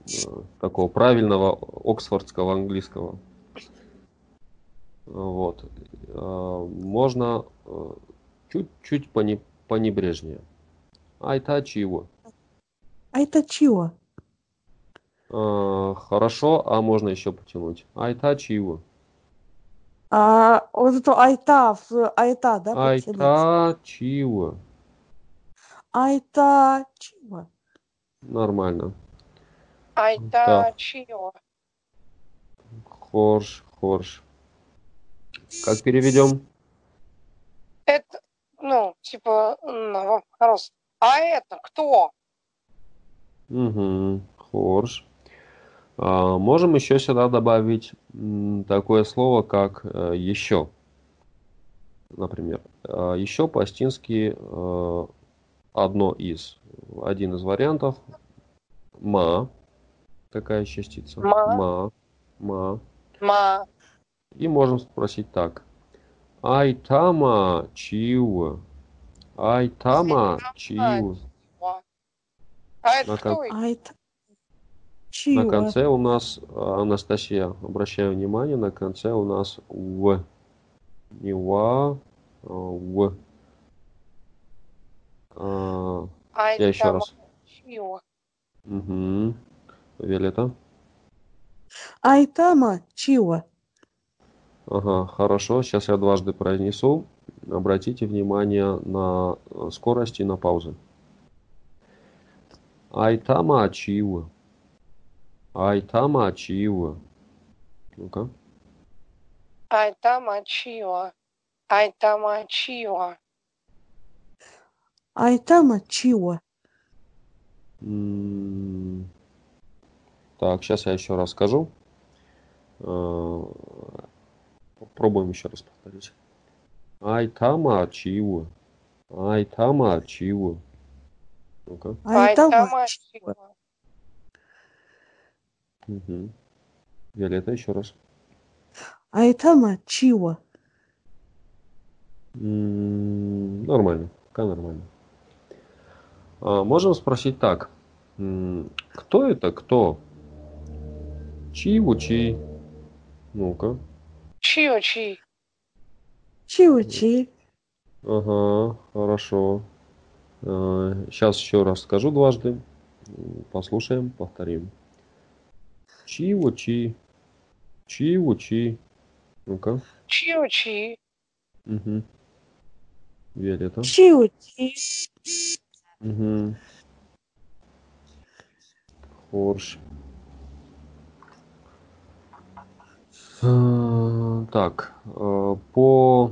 C: э, такого правильного оксфордского английского. Вот. Э, можно э, чуть-чуть поне- понебрежнее. Айта чего?
B: Ай, та, чего?
C: Э, Хорошо, а можно еще потянуть. Айта чего?
B: А, вот это айта, в айта, да?
C: Айта чего?
B: Айта, чего?
C: Нормально.
A: ай, та,
C: Так.
A: чио,
C: Хорш, хорш. Как переведем?
A: это, ну, типа, на вопрос, а это кто?
C: Угу, хорш. А, можем еще сюда добавить такое слово, как э, еще. например. А Еще по-астински э, одно из, один из вариантов ма, такая частица.
A: Ма.
C: Ма. Ма.
A: Ма.
C: И можем спросить так. Айтама чиу. Айтама чиу.
A: А
C: На
A: кто?
C: кон-
B: А это
C: На
B: чего?
C: конце у нас, а, Анастасия, обращаю внимание, на конце у нас в. Не ва, а в. А,
A: А
C: Я еще раз.
A: чьего?
C: Угу. Виолетта.
B: Айтама чего?
C: Ага, хорошо. Сейчас я дважды произнесу. Обратите внимание на э, скорость и на паузы. Айтама чиу. Айтама чиу. Ну-ка.
A: Айтама чьего? Айтама чьего?
B: Айтама чего?
C: М, Так, сейчас я еще раз скажу. Попробуем еще раз повторить. Айтама чиу. Айтама чиу. Ну-ка.
B: Айтама
C: Мгм. Виолетта, еще раз.
B: Айтама чего?
C: М, Нормально, пока нормально. А, можем спросить так. М, Кто это кто? Чиу чи? Ну-ка.
A: Чье чьи?
B: Чего чи?
C: Ага, хорошо. Сейчас еще раз скажу дважды. Послушаем, повторим. Чиу чи? Чиу чи? Ну-ка.
A: Чье чьи?
C: Угу. Виолетта.
B: Чего чи?
C: Угу. Хорш. Э, Так, э, по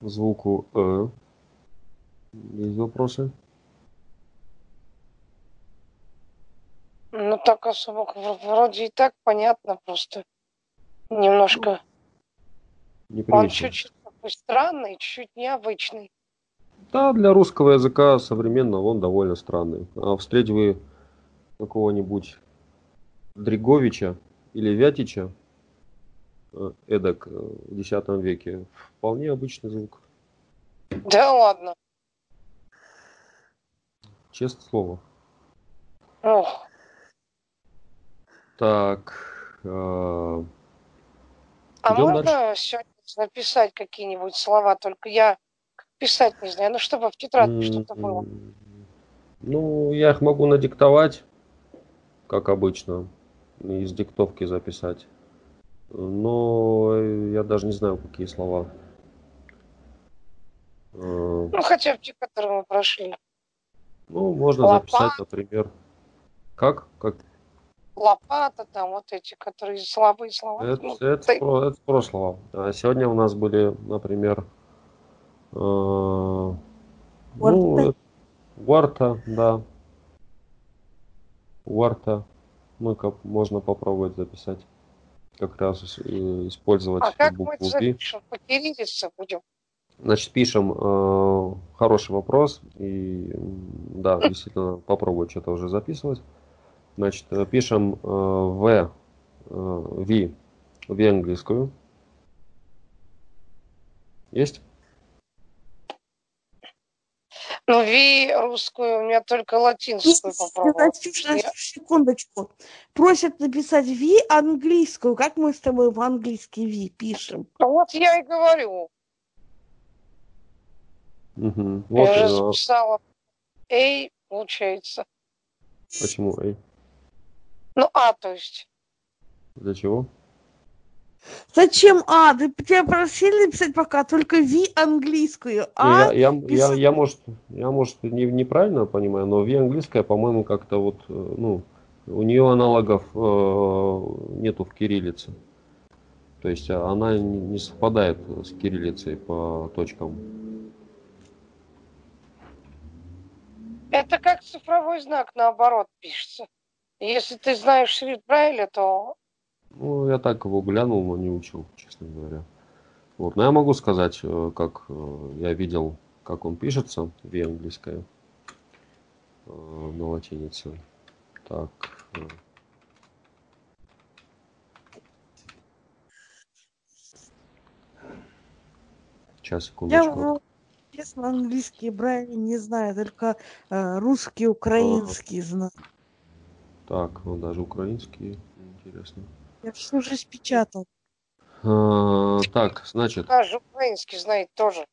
C: звуку «э» есть вопросы?
A: Ну так особо вроде и так понятно, просто немножко. Он
C: Непривычно.
A: чуть-чуть такой странный, чуть-чуть необычный.
C: Да, для русского языка современного он довольно странный. А встреть вы какого-нибудь Дриговича или Вятича, э, эдак э, в X веке, вполне обычный звук.
A: Да ладно.
C: Честное слово.
A: Ох,
C: Так, э,
A: а можно
C: дальше.
A: сегодня написать какие-нибудь слова? Только я писать не знаю. Ну, чтобы в тетрадке что-то было.
C: Ну, я их могу надиктовать, как обычно, из диктовки записать. Но я даже не знаю, какие слова. Э,
A: Ну, хотя бы те, которые мы прошли.
C: Ну, можно
A: Лопата.
C: записать, например. Как? Как?
A: Лопата, там вот эти, которые слабые слова.
C: Это,
A: Ну,
C: это,
A: ты-
C: про- это прошлого. А сегодня у нас были, например, э, ну,
B: Уарта.
C: э, да. Уарта. Ну, как можно попробовать записать. Как раз э, использовать
A: а как мы
C: букву
A: это
C: «ви».
A: запишем? По кириллице будем?
C: Значит, пишем э, хороший вопрос. И да, [laughs] действительно, попробую что-то уже записывать. Значит, э, пишем э, в, э, ви, ви английскую. Есть?
A: Ну, ви русскую, у меня только латинскую попробовала.
B: Настюша, секундочку. Просят написать Ви английскую. Как мы с тобой по-английски Ви пишем?
A: Ну, вот я и говорю.
C: Мгм. Вот
A: я же
C: э,
A: записала. Эй, получается.
C: почему. Эй,
A: Ну, а, то есть.
C: для чего?
B: Зачем А? Ты тебя просили написать пока только Ви английскую. А?
C: я, я, я, я, может, я, может, не, неправильно понимаю, но ви английская, по-моему, как-то вот, э, ну, у нее аналогов э, нету в кириллице. То есть она не, не совпадает с кириллицей по точкам.
A: Это как цифровой знак наоборот пишется. Если ты знаешь шрифт Брайля, то
C: Ну, я так его глянул, но не учил, честно говоря. Вот. Но я могу сказать, э, как э, я видел, как он пишется, V английское э, на латинице. Так. Сейчас, секундочку.
B: Я, честно, английский брайли не знаю, только э, русский, украинский знаю.
C: Так, ну даже украинский, интересно.
B: Я всю жизнь печатал.
C: А, так, значит,
A: Даже украинский знает тоже.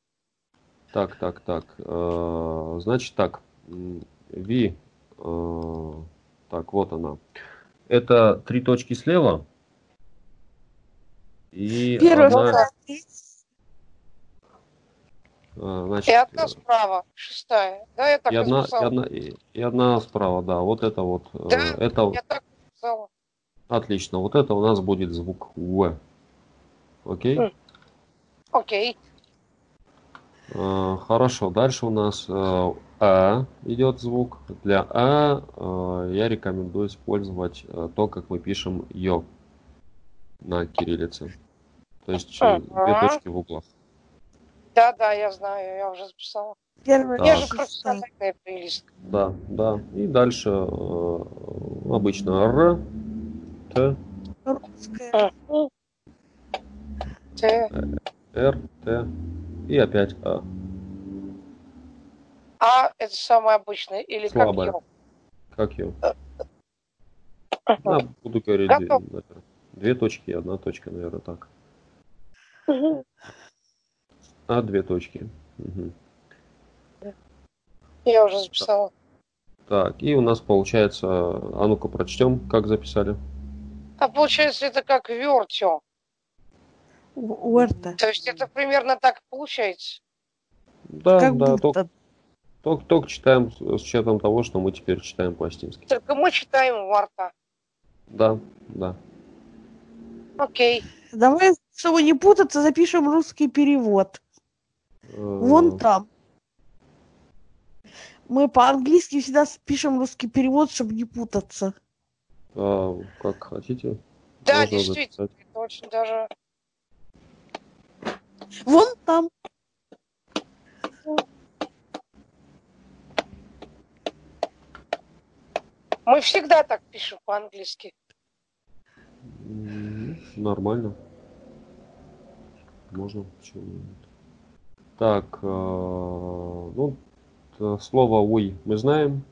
C: так, так, так. э, Значит так, V, э, так, вот она. Это три точки слева. И
B: Первая,
C: одна,
B: вторая, третья.
C: Э,
A: И
C: значит,
A: одна справа, шестая. Да, я так
C: и
A: и
C: одна, и одна, и и одна справа, да, вот это вот. э,
A: Да,
C: Это
A: Я так записала.
C: отлично. Вот это у нас будет звук В. Окей?
A: М. Окей.
C: Э, Хорошо, дальше у нас э, А идет звук. Для А э, я рекомендую использовать э, то, как мы пишем Ё на кириллице. То есть э, две точки в углах.
A: Да, да, я знаю, я уже записала.
C: Так.
A: Я же
B: шестая.
A: профессиональная плейлист.
C: Да, да. И дальше э, обычно Р, Т,
B: Русская.
A: Мгм. Т.
C: Р, Т и опять А.
A: А это самое обычное или
C: Слабое.
A: как
C: Как Ё?
A: Ё?
C: Я буду говорить две. Две точки и одна точка, наверное, так.
A: Мгм.
C: А, две точки. Мгм.
A: Я уже записала.
C: Так, и у нас получается, а ну-ка прочтем, как записали.
A: А получается это как вертё.
B: У- Уэрта.
A: То есть это примерно так получается.
C: Да,
B: Как
C: да,
B: будто.
C: только, только, только читаем с с учетом того, что мы теперь читаем по-астински.
A: Только мы читаем варта.
C: Да, да.
A: Окей.
B: Давай, чтобы не путаться, запишем русский перевод.
C: Э,
B: Вон там. Мы по-английски всегда пишем русский перевод, чтобы не путаться.
C: а, как хотите.
A: Да,
C: Можно
A: действительно,
C: записать.
A: это очень даже...
B: Вон там.
A: Мы всегда так пишем по-английски.
C: Нормально. Можно, почему. Так, э, ну, т- слово we мы знаем.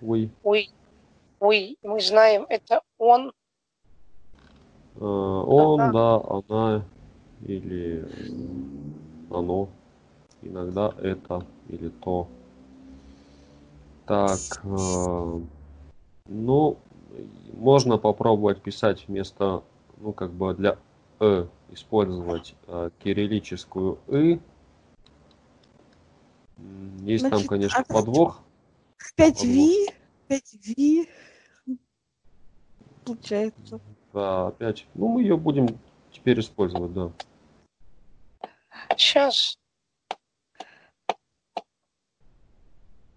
C: We.
A: We, we, мы знаем, это он,
C: Э, Он,
A: Ага.
C: да, она или э, оно. Иногда это или то. Так, э, ну, можно попробовать писать вместо, ну, как бы для э использовать э, кириллическую и. Есть там,
B: Значит,
C: конечно,
B: а-
C: подвох.
B: 5V. 5V. Получается.
C: Да, опять. Ну, мы ее будем теперь использовать, да.
A: Сейчас.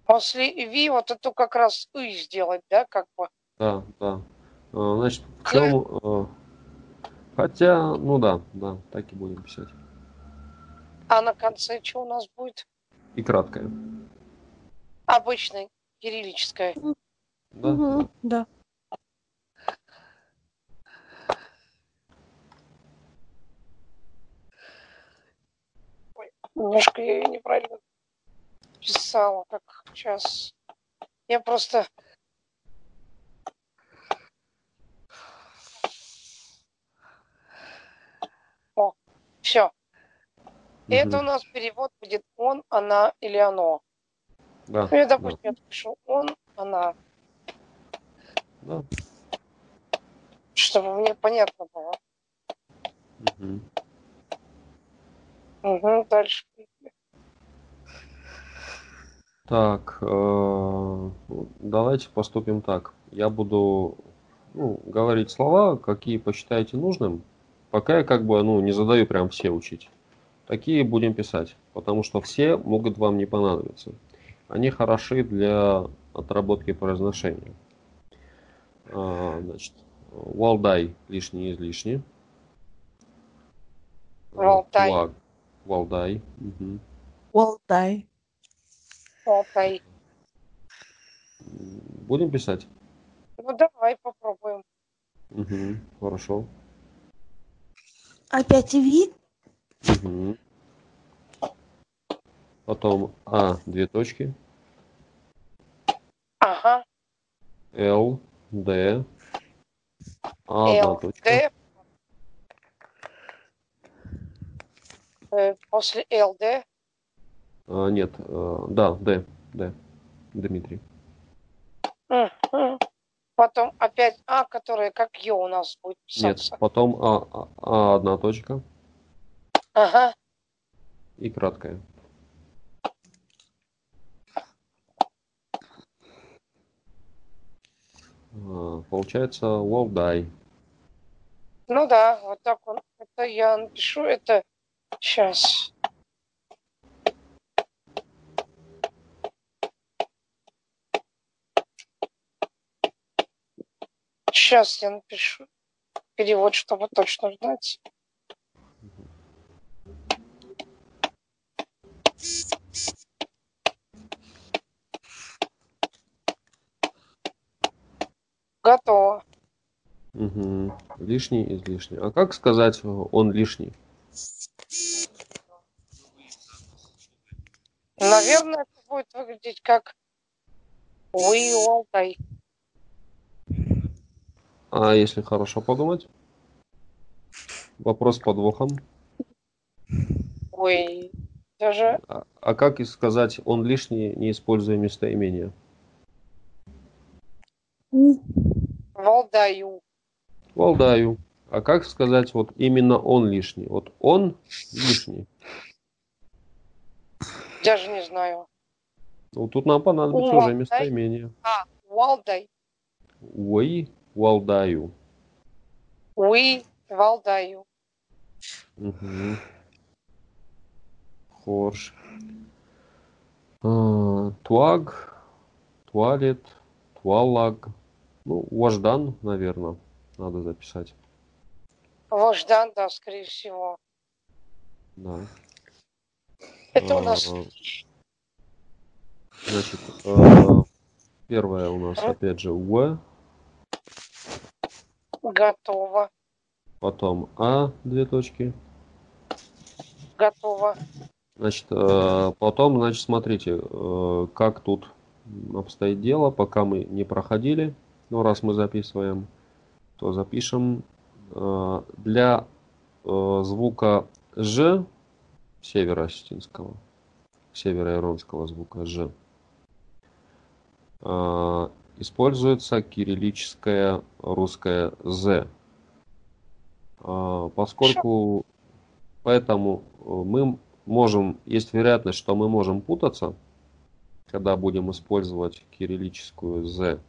A: После ви вот эту как раз и сделать, да, как бы.
C: Да, да. А, Значит, в чем... Хотя, ну да, да, так и будем писать.
A: А на конце что у нас будет?
C: И краткое.
A: Обычное, кириллическое.
C: Да?
B: Мгм, Да.
A: Немножко я ее неправильно писала, как сейчас. Я просто... все. Это у нас перевод будет он, она или оно.
C: Да,
A: Ну, я,
C: да,
A: допустим, я пишу он, она,
C: да.
A: чтобы мне понятно было.
C: Мгм.
A: Угу, дальше.
C: Так, э, давайте поступим так. Я буду ну, говорить слова, какие посчитаете нужным. Пока я как бы ну, не задаю прям все учить. Такие будем писать, потому что все могут вам не понадобиться. Они хороши для отработки произношения. А, Значит, Валдай лишний излишний.
A: Валдай.
C: Валдай.
B: Валдай.
A: Валдай.
C: Будем писать?
A: Ну давай попробуем.
C: Мгм. Хорошо.
B: Опять Ви?
C: Мгм. Потом А, две точки.
A: Ага.
C: Л, Д. А, одна
A: Л,
C: точка.
A: Д. Э, После ЛД.
C: А, нет, э, да, Д, Д. Дмитрий.
A: Мгм. Потом опять А, которая как Ё у нас будет
C: Нет,
A: писаться.
C: потом А, А, А, одна точка
A: Ага.
C: и краткая. А, Получается Валдай.
A: Ну да, вот так он. Это я напишу, это сейчас. Сейчас я напишу перевод, чтобы точно знать. Готово.
C: Мгм. Лишний, излишний. А как сказать э, он лишний?
A: Наверное, это будет выглядеть как all die.
C: А если хорошо подумать? Вопрос с подвохом.
A: Ой, даже
C: А, а как и сказать он лишний, не используя местоимения?
A: Валдаю.
C: Валдаю. А как сказать вот именно он лишний? Вот он лишний.
A: Даже не знаю.
C: Ну, тут нам понадобится уже местоимение.
A: А, Валдай.
C: Уи валдаю.
A: We Валдаю.
C: Угу. Хорш. А, Туаг, туалет, туалаг. Ну, вождан, наверное, надо записать.
A: Вождан, да, скорее всего.
C: Да.
A: Это у нас
C: А, Значит, а, первое у нас опять же В,
A: готово.
C: потом А, две точки.
A: Готово.
C: Значит, э, потом, значит, смотрите, э, как тут обстоит дело, пока мы не проходили. Ну, раз мы записываем, то запишем э, для звука Ж северо-осетинского, северо-иронского звука Ж используется кириллическое русское З. Э, Поскольку поэтому э, мы можем, есть вероятность, что мы можем путаться, когда будем использовать кириллическую Z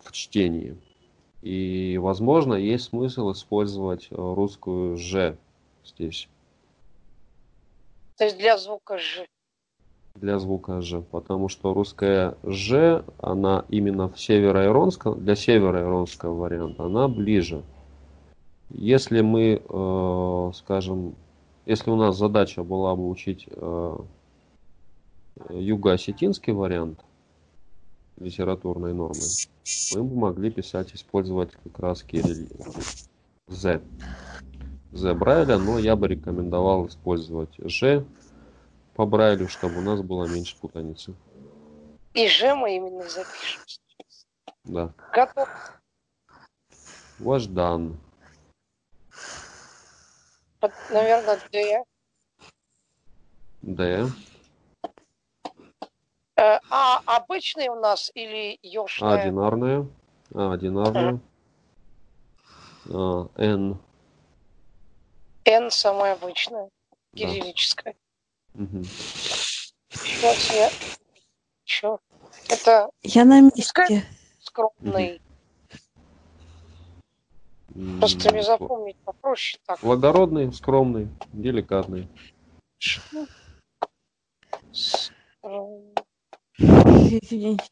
C: в чтении. И, возможно, есть смысл использовать э, русскую Ж здесь
A: То есть для звука Ж.
C: для звука Ж, потому что русская Ж, она именно в североиронском, для североиронского варианта, она ближе. Если мы, э, скажем, если у нас задача была бы учить э, юго-осетинский вариант литературной нормы, мы бы могли писать, использовать как раз кирилл Z. Z Брайля, но я бы рекомендовал использовать Ж по Брайлю, чтобы у нас было меньше путаницы.
A: И Ж мы именно запишем.
C: Да.
A: Готово.
C: Вождан.
A: Вот, Наверное, Д.
C: Д.
A: Э, А обычный у нас или
C: А
A: ёшная?
C: одинарная. А одинарная. А, Н.
A: Н самая обычная. Кириллическая. Сейчас я... Чё? Это
B: Я на месте.
A: скромный. Просто мне запомнить попроще так.
C: Благородный, скромный, деликатный.
A: Скромный.
B: Извините.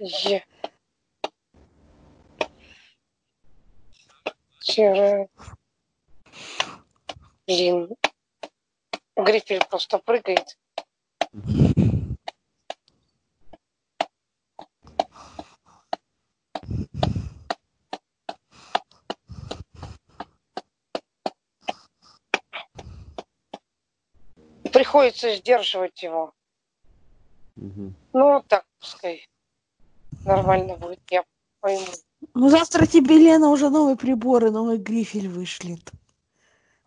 A: Е. Серая. Блин. Грифель просто прыгает. Приходится сдерживать его.
C: Мгм.
A: Ну, так, пускай. Нормально будет, я пойму.
B: Ну, завтра тебе, Лена, уже новые приборы, новый грифель вышлет.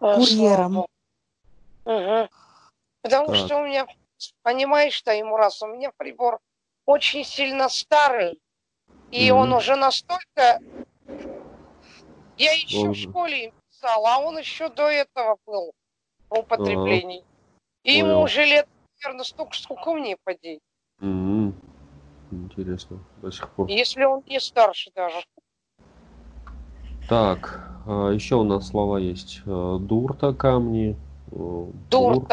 A: А,
B: Курьером.
A: Мгм. Потому
C: Так.
A: что у меня, понимаешь, что ему раз, у меня прибор очень сильно старый, и
C: Мгм.
A: он уже настолько... Я еще
C: Он
A: в школе им писал, а он еще до этого был в употреблении. И ему
C: Понял.
A: уже лет, наверное, столько, сколько мне, поди.
C: Мгм. Интересно, до сих пор.
A: Если он не старше даже.
C: Так, а, еще у нас слова есть. Э, Дурта камни. э,
A: Дур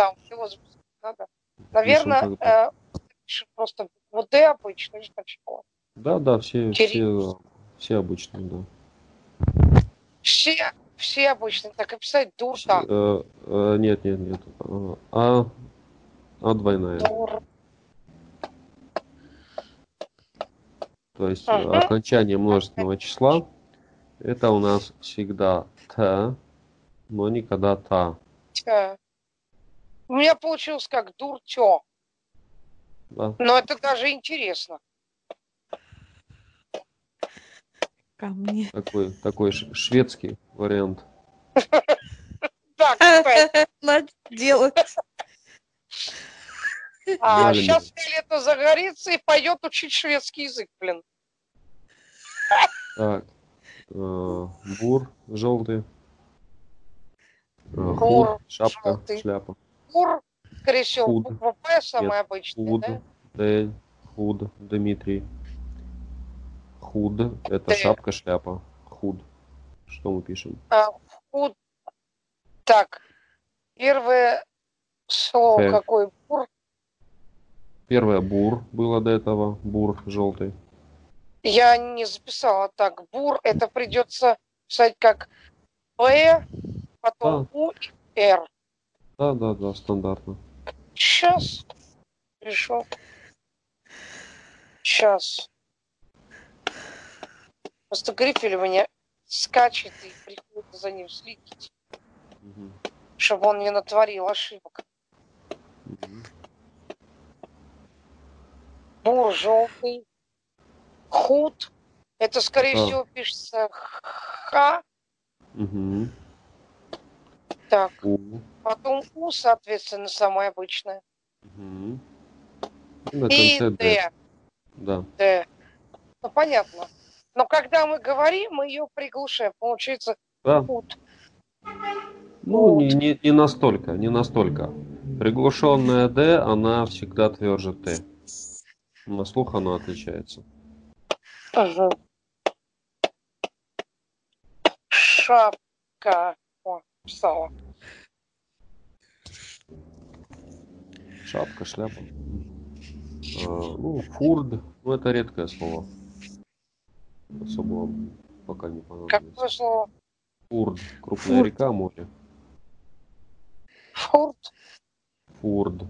A: записать надо. Наверное, э, просто вот Д сначала.
C: Да, да, все,
A: Кирилл.
C: все, все обычные, да.
A: Все, все обычно так и писать дур
C: Все,
A: там.
C: э, э, нет, нет, нет. А, а двойная.
A: Дур.
C: То есть
A: Ага.
C: окончание множественного числа это у нас всегда т, но никогда та.
A: Тя. У меня получилось как дуртё.
C: Да?
A: Но это даже интересно.
B: Ко мне.
C: Такой, такой шведский вариант.
A: Так, [laughs] кстати.
B: Надо делать.
A: А сейчас лето загорится и пойдет учить шведский язык, блин.
C: Так, э, бур желтый. Э,
A: Бур
C: Хур, шапка,
A: желтый.
C: шляпа.
A: Кур, скорее всего,
C: Худ.
A: буква П самая обычная,
C: Худ,
A: да?
C: Д, худ, Дмитрий. Худ, это
A: Д.
C: шапка, шляпа. Худ. Что мы пишем?
A: А, худ. Так, первое слово
C: Х.
A: какое? Бур.
C: Первое бур было до этого. Бур желтый.
A: Я не записала так. Бур, это придется писать как П, потом У и Р.
C: Да, да, да, стандартно.
A: Сейчас. Пришел. Сейчас. Просто грифель у меня скачет и приходится за ним следить,
C: Мгм.
A: чтобы он не натворил ошибок.
C: Мгм.
A: Бур желтый. Худ. Это, скорее
C: А.
A: всего, пишется Х.
C: Мгм.
A: Так.
C: У.
A: Потом У, соответственно, самое обычное.
C: Мгм. И Д.
A: Д.
C: Да.
A: Д. Ну, понятно. Но когда мы говорим, мы ее приглушаем. Получается
C: Да.
A: худ.
C: Ну, не, не, не настолько, не настолько. Приглушенная D, она всегда тверже Т. На слух она отличается.
A: Ага. Шапка. О, писала.
C: Шапка, шляпа. А, ну, фурд, ну это редкое слово. Особо вам пока не
A: Какое
C: понадобится.
A: слово?
C: Фурд, крупная
B: Фурд.
C: река, море.
A: Фурт.
C: Фурд.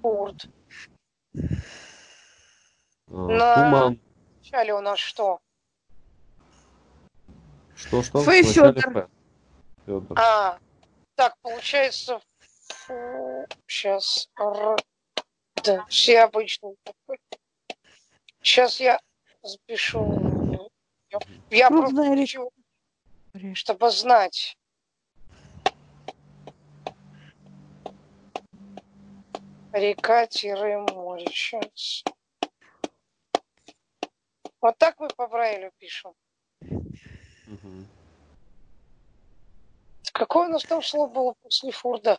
A: Фурт.
C: А,
A: На-
C: Туман.
A: Вначале у нас что?
C: Что, что? Ф. Фёдор.
A: А, так, получается, фу, сейчас, р, д, все обычные. Сейчас я запишу. Я, я
B: Крупная
A: просто хочу, чтобы знать. Река-море. Сейчас. Вот так мы по Брайлю пишем.
C: Мгм.
A: Какое у нас там слово было после фурда?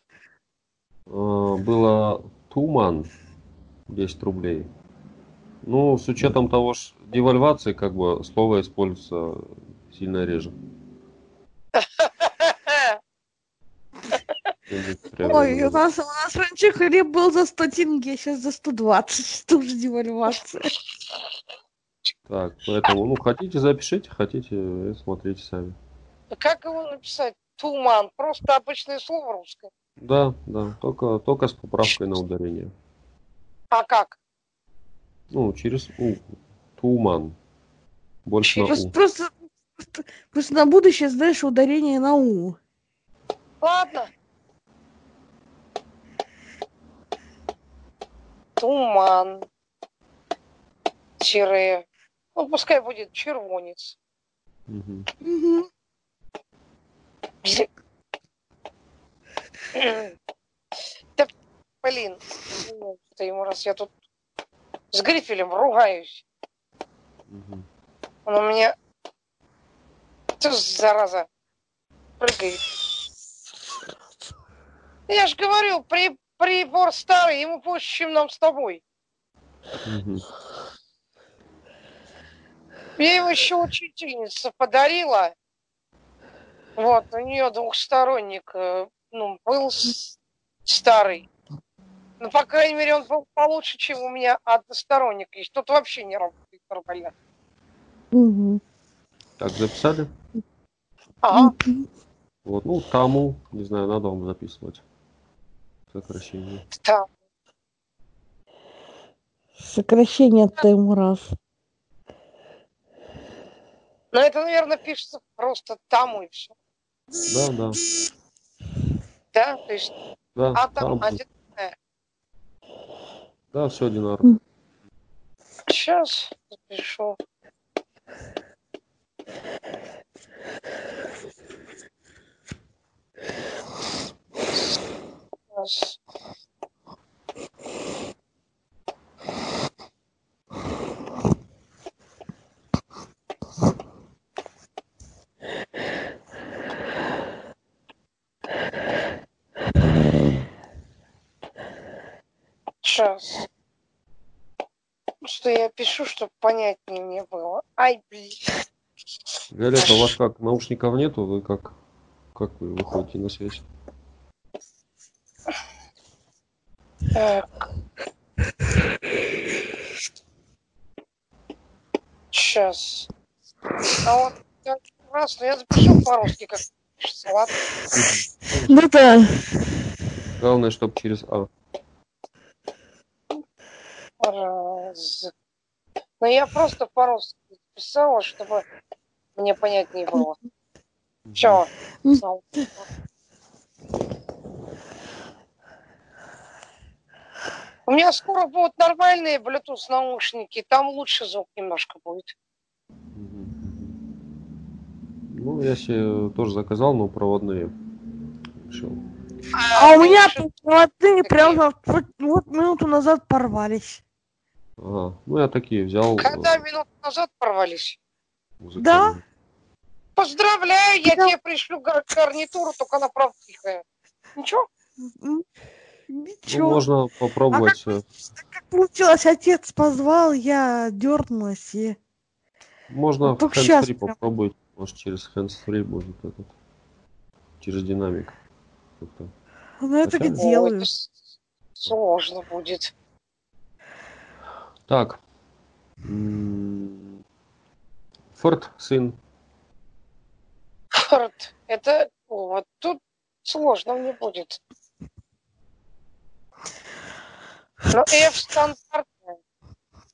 C: А, было Туман 10 рублей. Ну, с учетом того, что девальвации, как бы слово используется сильно реже. [laughs]
B: Ой, у нас, у нас раньше хлеб был за 100 тенге, сейчас за 120. Тоже девальвация.
C: Так, поэтому, ну, хотите, запишите, хотите, смотрите сами.
A: Как его написать? Туман. Просто обычное слово русское.
C: Да, да, только, только с поправкой на ударение.
A: А как?
C: Ну, через У. Туман. Больше на
B: Просто,
C: У.
B: просто, просто, просто на будущее знаешь ударение на У.
A: Ладно. Туман. Тире. Ну, пускай будет червонец. Да, блин. Ну, Ты ему раз я тут с Грифелем ругаюсь. Он у меня... Ты зараза. Прыгает. Я ж говорю, при, прибор старый, ему больше, чем нам с тобой. Я его еще учительница подарила. Вот, у нее двухсторонник э, ну, был старый. Ну, по крайней мере, он был получше, чем у меня односторонник есть. Тут вообще не работает нормально.
B: Мгм.
C: Так, записали?
A: Ага.
C: Вот, ну, Таму, не знаю, надо вам записывать. Сокращение.
A: Там.
B: Сокращение Таймураз.
A: Но это, наверное, пишется просто там и все.
C: Да, да,
A: Да? То есть,
C: да,
A: а там
C: Таму.
A: один...
C: Да, все одинаково.
A: Сейчас запишу. Сейчас. Сейчас. Что я пишу, чтобы понятнее мне было. Ай, блин.
C: Виолетта, у вас как, наушников нету? Вы как, как вы выходите на связь?
A: Так. Сейчас. А вот я раз, ну я запишу по-русски, как пишется, ладно?
B: Ну да.
C: Главное, чтобы через А.
A: Но я просто по-русски писала, чтобы мне понятнее было. Все. У меня скоро будут нормальные Bluetooth наушники, там лучше звук немножко будет.
C: Ну, я себе тоже заказал, но проводные. Решил.
B: А у
A: ты
B: меня молодые прямо вот минуту назад порвались.
C: Ага. Ну, я такие взял.
A: Когда
C: э,
A: минут назад порвались?
C: музыкальные.
A: Поздравляю, я
B: Да.
A: тебе пришлю гар- гарнитуру, только она правда тихая. Ничего?
B: М,
C: Ну,
B: Ничего.
C: можно попробовать. э,
B: Как получилось, отец позвал, я дернулась и...
C: Можно
B: Вот
C: в
B: прям.
C: попробовать. Может, через hands-free будет этот. Через динамик.
B: Ну, я так и
C: Хотя-
A: Ой,
B: делаю.
A: это с- сложно будет.
C: Так. Форд, сын.
A: Форд, это о, вот тут сложно мне будет. Но F стандартная.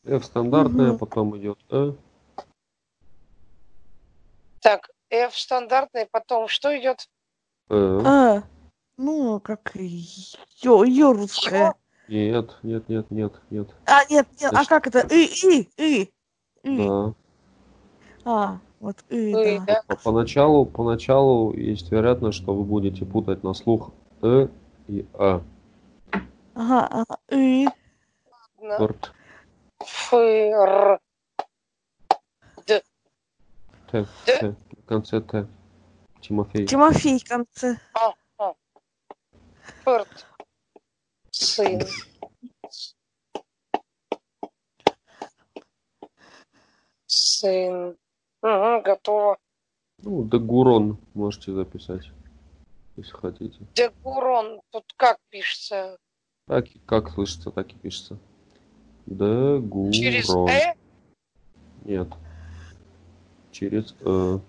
C: F стандартная,
B: Мгм.
C: потом идет Э.
A: Так, F стандартная, потом что идет?
C: Э.
B: А, ну, как ее, ее русская.
C: Нет, нет, нет, нет, нет.
B: А, нет, нет, а как это? И, и, и, и.
C: Да.
B: А, вот и,
A: Ы,
B: да.
A: да?
C: По- Поначалу, поначалу есть вероятность, что вы будете путать на слух Э и А.
B: Ага, ага, и.
C: Форд.
A: Фыр.
C: Т.
A: Д.
C: Т. В конце Т. Тимофей.
B: Тимофей в конце.
A: Фырт. Сын. Сын. Угу, готово.
C: Ну, Дагурон можете записать, если хотите.
A: Дегурон. Тут как пишется?
C: Так, и- как слышится, так и пишется. Дагурон.
A: Через Э?
C: Нет. Через Э.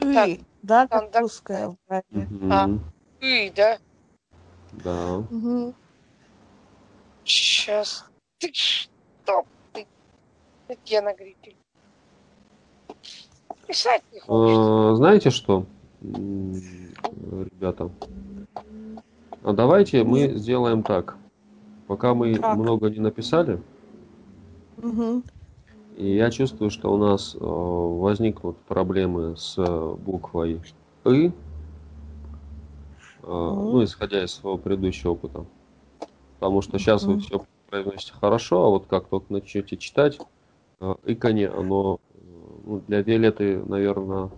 B: И, да, как русская в.
C: Мгм.
A: А. И, да?
C: Да.
B: Мгм.
A: Сейчас. Ты что? Ты? Татьяна Грифель. Писать не хочешь.
C: А, Знаете что, ребята? А давайте мы сделаем так. Пока мы
B: Как?
C: много не написали,
B: Мгм.
C: и я чувствую, что у нас э, возникнут проблемы с э, буквой «ы», э, ну, исходя из своего предыдущего опыта. Потому что сейчас вы все произносите хорошо, а вот как только начнете читать, э, иконе, оно э, ну, для Виолетты, наверное,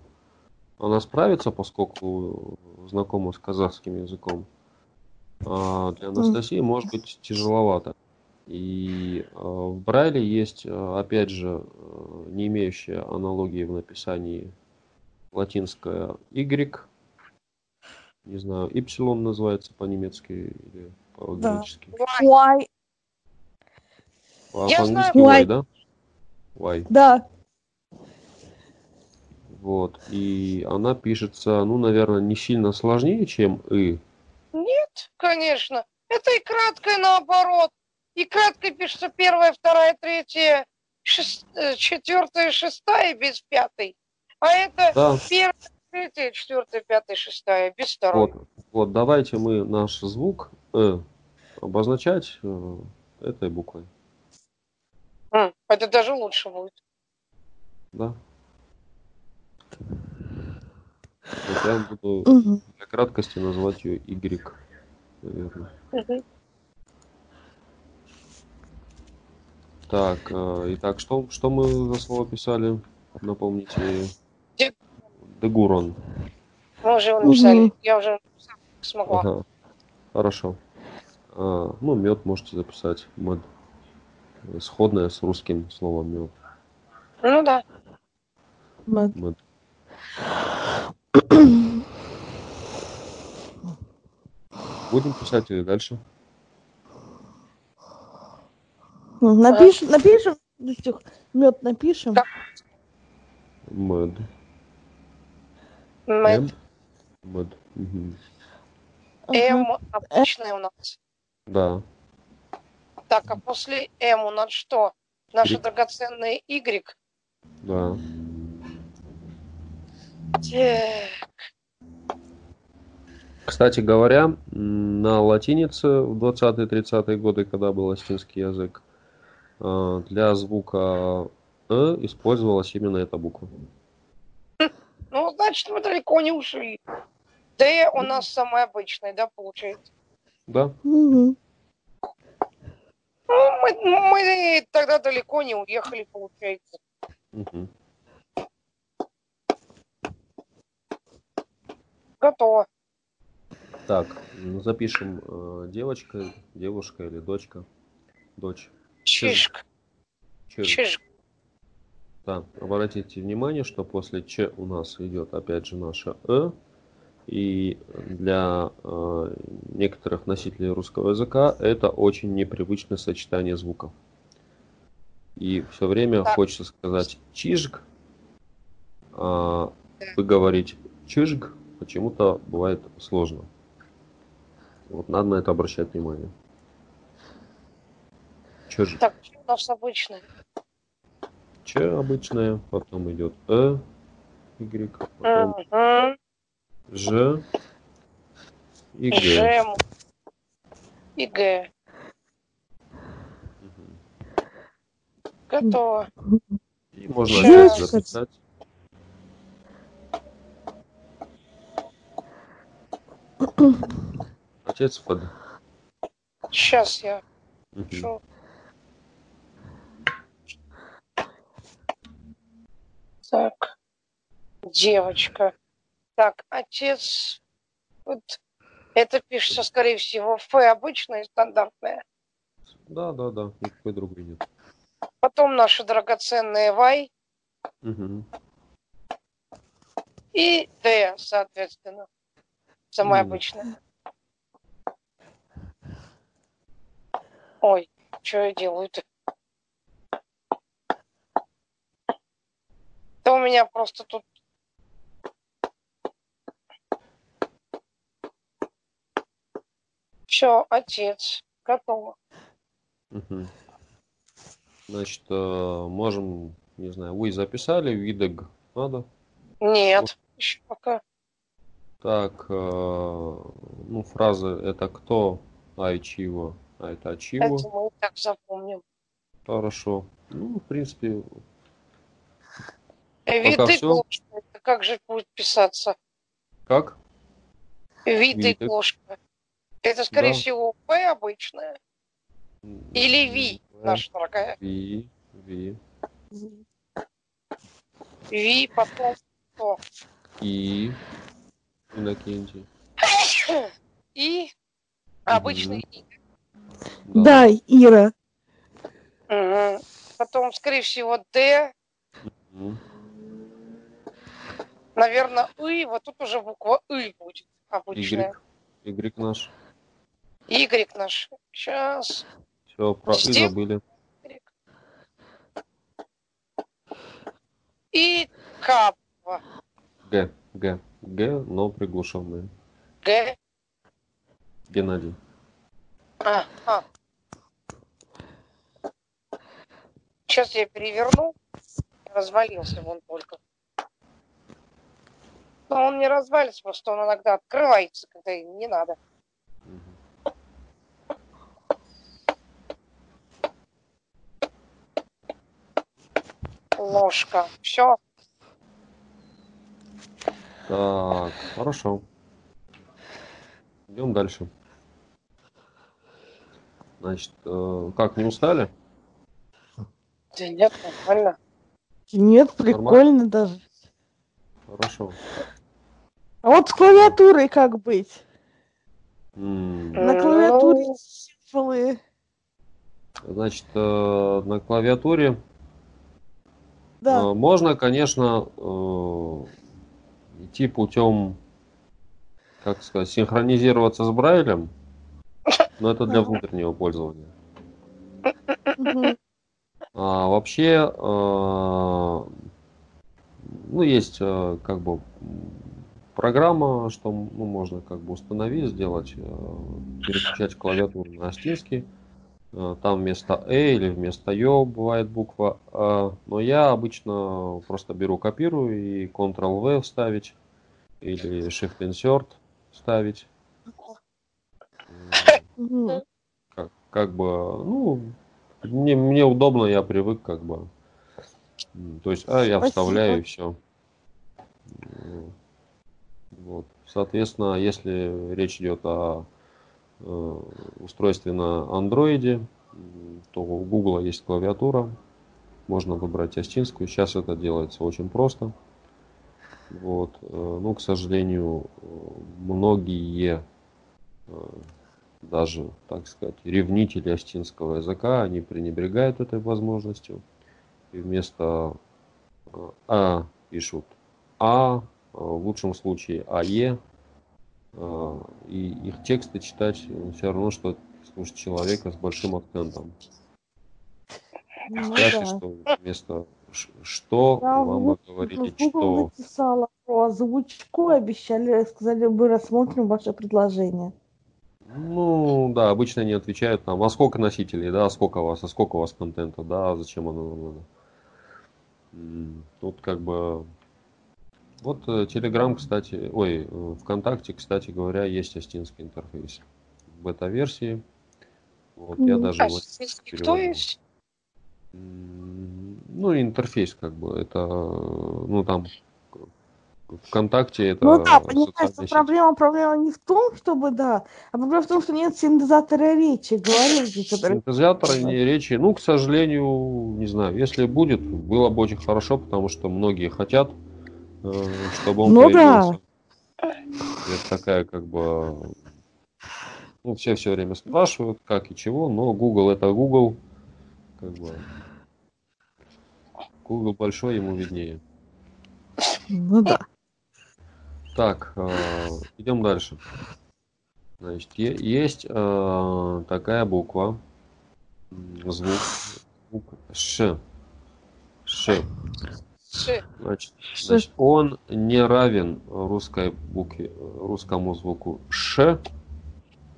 C: она справится, поскольку знакома с казахским языком. А для Анастасии может быть тяжеловато. И э, в Брайле есть, опять же, не имеющая аналогии в написании латинская Y, не знаю, Y называется по-немецки или по-гречески.
A: Вай.
B: Why?
C: По-
A: Я
C: По-английски
B: знаю.
C: Y, да? Y.
B: Да.
C: Вот. И она пишется, ну, наверное, не сильно сложнее, чем И.
A: Нет, конечно. Это и краткое наоборот. И кратко пишется первая, вторая, третья, шест- э, четвертая, шестая без пятой. А это
C: Да.
A: первая, третья, четвертая, пятая, шестая без второй.
C: Вот, вот, давайте мы наш звук «э» обозначать э, этой буквой.
A: М, Это даже лучше будет.
C: Да. Вот я буду для краткости назвать ее Y, наверное. Так, э, итак, что, что мы за слово писали? Напомните.
A: Де-
C: Дегурон.
A: Мы уже его написали.
B: Мгм.
A: Я уже смогла.
C: Ага. Хорошо. А, ну, мед можете записать. Мед. Сходное с русским словом мед.
A: Ну да.
B: Мед.
C: Мед. [clears throat] Будем писать или дальше?
B: Напишем, напишем, мед напишем.
A: Да.
C: Мед.
A: Мэд.
C: М. Мед. Мгм.
B: Ага.
A: М обычная у нас.
C: Да.
A: Так, а после М у нас что? Наши
C: Ри-
A: драгоценные Y.
C: Да.
A: Так.
C: Кстати говоря, на латинице в 20-30-е годы, когда был астинский язык, э, для звука «э» использовалась именно эта буква.
A: Ну, значит, мы далеко не ушли. Д у нас самый обычный, да, получается?
C: Да.
B: Мгм.
A: Ну, мы, мы тогда далеко не уехали, получается.
C: Мгм.
A: Готово.
C: Так, м, запишем э, девочка, девушка или дочка. Дочь.
A: Чижик.
C: Чиж.
A: Чижик.
C: Да, обратите внимание, что после Ч у нас идет опять же наше Э. И для э, некоторых носителей русского языка это очень непривычное сочетание звуков. И все время
A: Так.
C: хочется сказать чижик, а выговорить чижик почему-то бывает сложно. Вот надо на это обращать внимание. Чижик.
A: Так, у нас обычный?
C: Ч обычная, потом идет Э, Y, потом. Ж и Г.
A: И Г. Готово.
C: И можно опять записать. Отец под.
A: Сейчас я
C: Мгм.
A: шел. Так. Девочка. Так, отец. Вот это пишется, скорее всего, Ф обычная, стандартная.
C: Да, да, да, никакой другой нет.
A: Потом наши драгоценные Вай
C: Мгм.
A: и Д, соответственно. Самая
C: Мгм.
A: обычная. Ой, что я делаю-то? у меня просто тут... Все, отец, готово.
C: Угу. Значит, э, можем, не знаю, вы записали видок надо?
A: Нет, вот. еще пока.
C: Так, э, ну, фраза «это кто?» А и чего? А это а чего?
A: Это мы так запомним.
C: Хорошо. Ну, в принципе,
A: Виды
C: всё.
A: ложка. Это как же будет писаться?
C: как?
A: Виды
C: Виды.
A: ложка. Это, скорее
C: Да.
A: всего, П обычная. Или Ви,
C: Э,
A: наша дорогая.
C: Ви, ви.
A: Ви, потом что?
C: И. Иннокентий. [coughs]
A: И обычный И.
B: Да, Ира.
A: Мгм. Потом, скорее всего, Д.
C: Мгм.
A: Наверное, И. Вот тут уже буква И будет обычная.
C: Y. Y наш.
A: Y наш. Сейчас.
C: Все, про
A: Жди.
C: забыли.
A: И К.
C: Г. Г. Г, но приглушенные.
A: Г.
C: Геннадий.
A: А, а. Сейчас я переверну. Развалился вон только. Но он не развалится, просто он иногда открывается, когда и не надо. Ложка. Все.
C: Так, хорошо. Идем дальше. Значит, э, как, не устали?
A: Да нет, нормально.
B: Нет, прикольно даже.
C: Хорошо.
B: А вот с клавиатурой как быть?
C: М,
B: На
A: Ну,
B: клавиатуре символы.
C: Значит, э, на клавиатуре
B: Да.
C: э, можно, конечно, э, идти путем, как сказать, синхронизироваться с Брайлем, но это для внутреннего пользования. А вообще, э, ну, есть э, как бы программа, что ну, можно как бы установить, сделать, э, переключать клавиатуру на астинский. Э, Там вместо «э» или вместо «ё» бывает буква «а». Но я обычно просто беру, копирую и Ctrl-V вставить или Shift-Insert вставить.
B: Мгм.
C: как, как бы, ну, мне, мне удобно, я привык, как бы. То есть, а я
B: Спасибо.
C: вставляю и все. Вот. Соответственно, если речь идет о э, устройстве на андроиде, то у Google есть клавиатура. Можно выбрать астинскую. Сейчас это делается очень просто. Вот. э, Ну, к сожалению, многие э, даже, так сказать, ревнители астинского языка, они пренебрегают этой возможностью. И вместо А пишут А, в лучшем случае АЕ. э, И их тексты читать все равно, что слушать человека с большим акцентом.
B: Ну
C: Представьте,
B: да.
C: что вместо что
B: Я
C: вам
B: в
C: бы
B: Google-
C: говорили
B: в Google
C: что.
B: написала про озвучку, обещали, сказали, мы рассмотрим ваше предложение.
C: Ну, да, обычно они отвечают там, а сколько носителей, да, а сколько у вас, а сколько у вас контента, да, а зачем оно нам надо. Тут как бы... Вот э, Telegram, кстати, ой, э, ВКонтакте, кстати говоря, есть астинский интерфейс. В бета-версии. Вот, я
B: Мгм.
C: даже
A: А сельский кто есть?
C: Ну, интерфейс как бы, это, э, ну, там, ВКонтакте это
B: Ну да, понимаешь, что проблема, проблема не в том, чтобы, да, а проблема в том, что нет синтезатора речи, говорили, который...
C: Синтезатора не речи. Ну, к сожалению, не знаю. Если будет, было бы очень хорошо, потому что многие хотят, чтобы он
B: Ну да.
C: Это такая как бы... Ну, все все время спрашивают, как и чего, но Google это Google. Как бы... Google большой, ему виднее.
B: Ну да.
C: Так, э, идем дальше. Значит, есть э, такая буква, звук, звук Ш. Ш. Значит, значит, он не равен русской букве, русскому звуку Ш,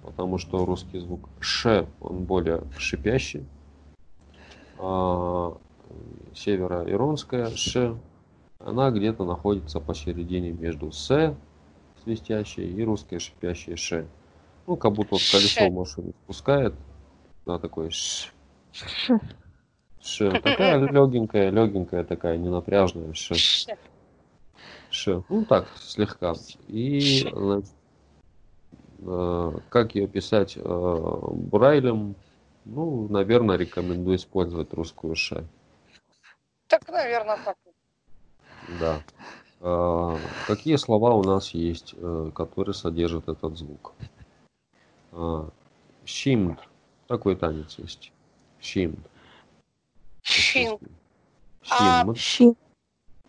C: потому что русский звук ш, он более шипящий. А североиронская ш, она где-то находится посередине между с свистящей и русской шипящей ш. Ну, как будто вот колесо машины спускает на такой ш. Ш. Такая легенькая, легенькая такая, ненапряжная ш. Ш. Ну так, слегка. И э, как ее писать э, Брайлем, ну, наверное, рекомендую использовать русскую ш.
A: Так, наверное, так.
C: Да. Э, какие слова у нас есть, э, которые содержат этот звук? Э, Щимд. Такой танец есть. Щимд.
A: Щинг.
C: А.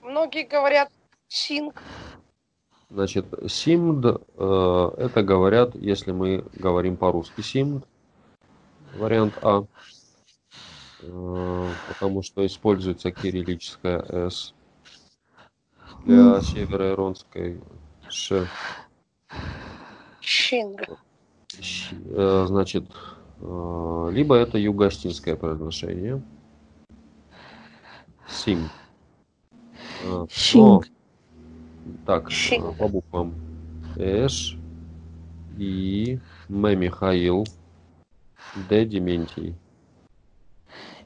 A: Многие говорят синг.
C: Значит, симд, э, это говорят, если мы говорим по-русски симд, вариант А, э, потому что используется кириллическая С для североиронской Ш.
A: Щинг.
C: Щ- э, Значит, э, либо это юго-остинское произношение. Сим. Но-
B: Щинг.
C: Так,
A: Щи.
C: э, по буквам. Эш, И, М. Михаил, Д. Дементий.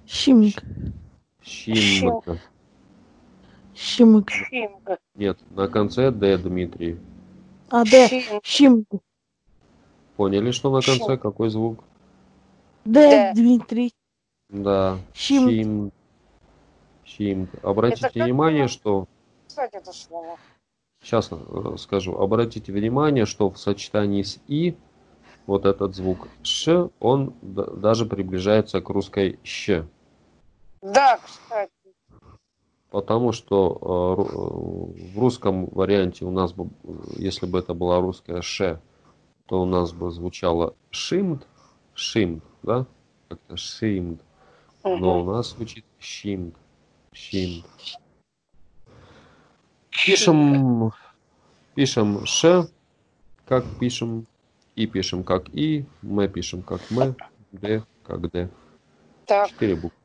C: Щимк.
B: Щимг.
A: Щинг.
C: Нет, на конце Д. Дмитрий.
B: А, Д. Щимг.
C: Поняли, что на конце? Какой звук?
B: Д. Дмитрий.
C: Да.
B: Щимк.
C: Щимк. Обратите
A: Это как
C: внимание,
A: было?
C: что
A: Кстати, это слово.
C: Сейчас скажу. Обратите внимание, что в сочетании с и вот этот звук ш, он даже приближается к русской щ.
A: Да, кстати.
C: Потому что э, э, в русском варианте у нас бы, э, если бы это была русская ш, то у нас бы звучало шимд, шимд, да? Как-то шимд. Но у нас звучит щимд, щимд. Пишем, пишем ш, как пишем, и пишем как и, мы пишем как мы, д как д.
A: Так,
C: Четыре буквы.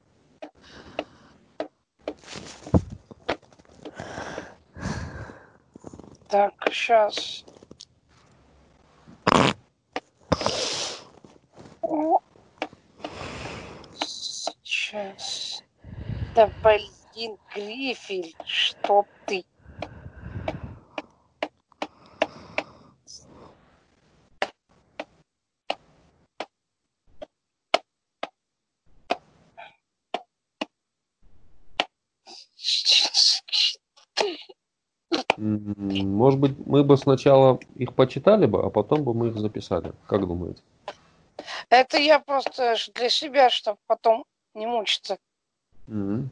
A: так, сейчас. Сейчас. Да блин, Грифель, чтоб ты.
C: Может быть, мы бы сначала их почитали бы, а потом бы мы их записали. Как думаете?
A: Это я просто для себя, чтобы потом не мучиться.
C: Мгм.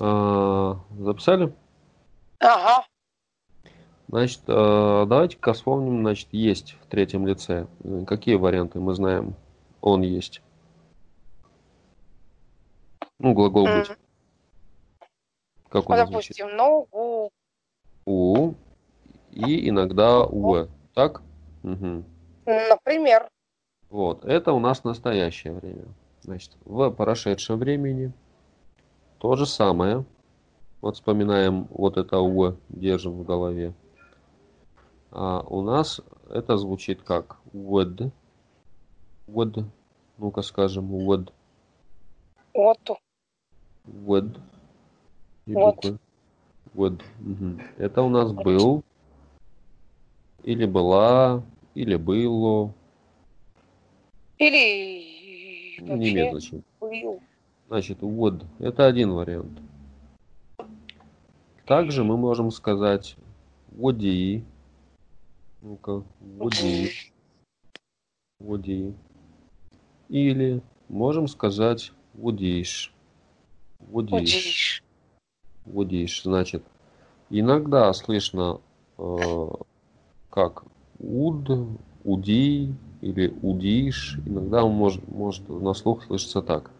C: А, Записали?
A: Ага.
C: Значит, э, давайте-ка вспомним, значит, есть в третьем лице. Какие варианты мы знаем? Он есть. Ну, глагол
A: М,
C: быть. Как
A: ну,
C: он звучит?
A: допустим, ногу.
C: У и иногда уэ. Так? Мгм.
A: Например.
C: Вот, это у нас настоящее время. Значит, в прошедшем времени то же самое. Вот вспоминаем вот это уэ, держим в голове. А у нас это звучит как would. Would. Ну-ка скажем would.
A: Оту.
C: Would. И
A: Вот.
C: буквы. Would. Мгм. Это у нас был. Или была. Или было.
A: Или
C: не имеет значения.
A: был.
C: Значит, would. Это один вариант. Также мы можем сказать woody. Ну-ка, woody. Woody. Или можем сказать. Woodish.
A: Удишь.
C: Woodish. Значит, иногда слышно э, как уд, уди или удиш. Иногда он может, может на слух слышится так.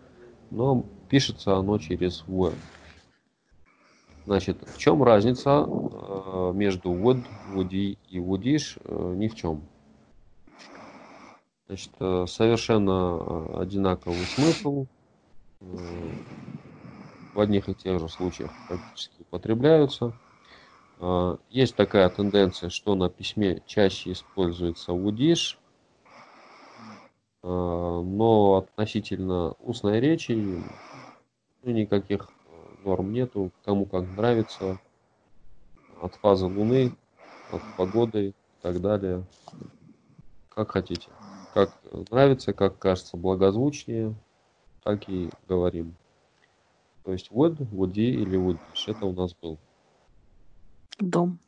C: Но пишется оно через в. Значит, в чем разница э, между would, woody и woodish? Э, ни в чем. Значит, э, совершенно одинаковый смысл. В одних и тех же случаях практически употребляются. Есть такая тенденция, что на письме чаще используется удиш, но относительно устной речи ну, никаких норм нету, кому как нравится, от фазы Луны, от погоды и так далее, как хотите как нравится, как кажется благозвучнее, так и говорим. То есть would, woody или woodish. Это у нас был.
B: Дом.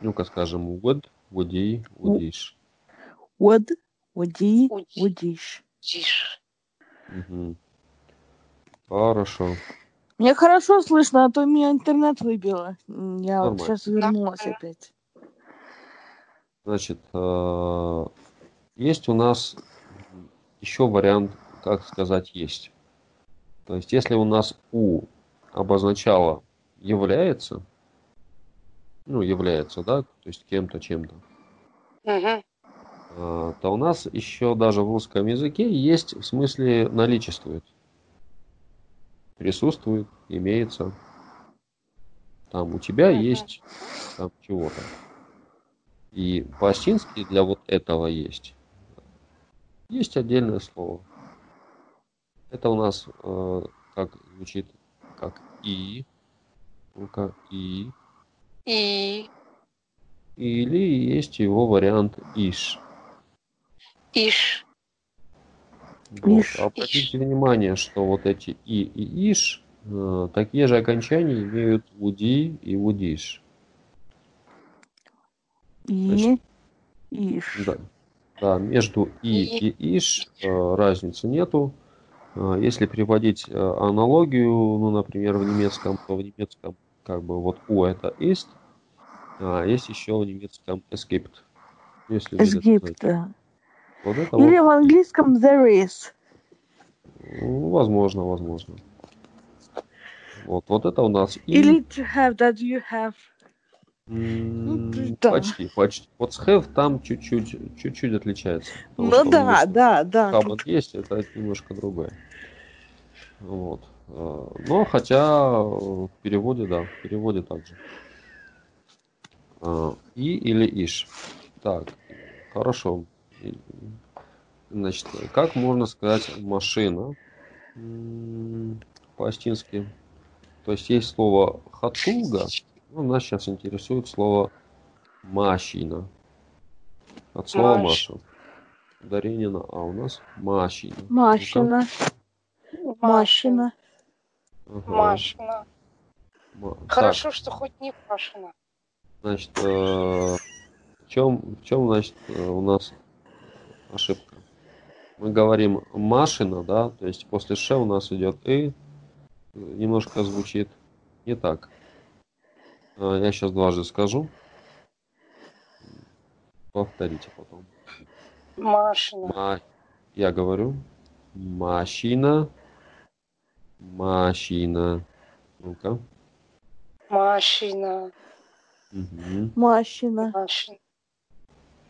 C: Ну-ка скажем would, woody, woodish.
B: Would, woody, woodish.
C: Угу. Хорошо.
B: Мне хорошо слышно, а то меня интернет выбило. Я вот сейчас вернулась
A: да.
B: опять.
C: Значит, э, есть у нас еще вариант, как сказать, есть. То есть, если у нас у обозначало является, ну, является, да, то есть кем-то, чем-то,
A: угу.
C: То у нас еще даже в русском языке есть в смысле наличествует. Присутствует, имеется. Там у тебя есть там чего-то. И по-осетински для вот этого есть есть отдельное слово. Это у нас э, как звучит как и. Ну-ка, и.
A: И.
C: Или есть его вариант иш.
A: Иш.
C: Вот. Иш. Обратите иш. внимание, что вот эти и и иш э, такие же окончания имеют уди и удиш.
B: И Значит, иш.
C: Да. Да, между и и иш э, разницы нету. Э, если приводить э, аналогию, ну, например, в немецком, то в немецком как бы вот у это ist, а есть еще в немецком escaped.
B: Если escaped, да. Вот это Или вот. в английском there is.
C: Ну, возможно, возможно. Вот, вот это у нас.
B: Или to have that you have.
C: Ну, да. Почти, почти. Вот с have там чуть-чуть, чуть-чуть отличается.
B: Ну да, да, да.
C: Хаббат тут... есть, это немножко другое. Вот. А, но хотя в переводе, да, в переводе также. А, и или иш. Так, хорошо. Значит, как можно сказать машина по-астински? То есть есть слово хатулга, ну, нас сейчас интересует слово машина. От слова Маш. Маша. Ударение на А у нас машина.
B: Машина. Машина.
A: Ага. Машина. Ма... Хорошо, так. что хоть не Пашина.
C: Значит, э, в чем, в чем, значит, э, у нас ошибка? Мы говорим машина, да, то есть после ш у нас идет и, немножко звучит не так. А, я сейчас дважды скажу. Повторите потом.
A: Машина.
C: Ма... Я говорю. Машина. Машина. Ну-ка.
A: Машина.
C: Угу.
B: Машина.
A: Машина.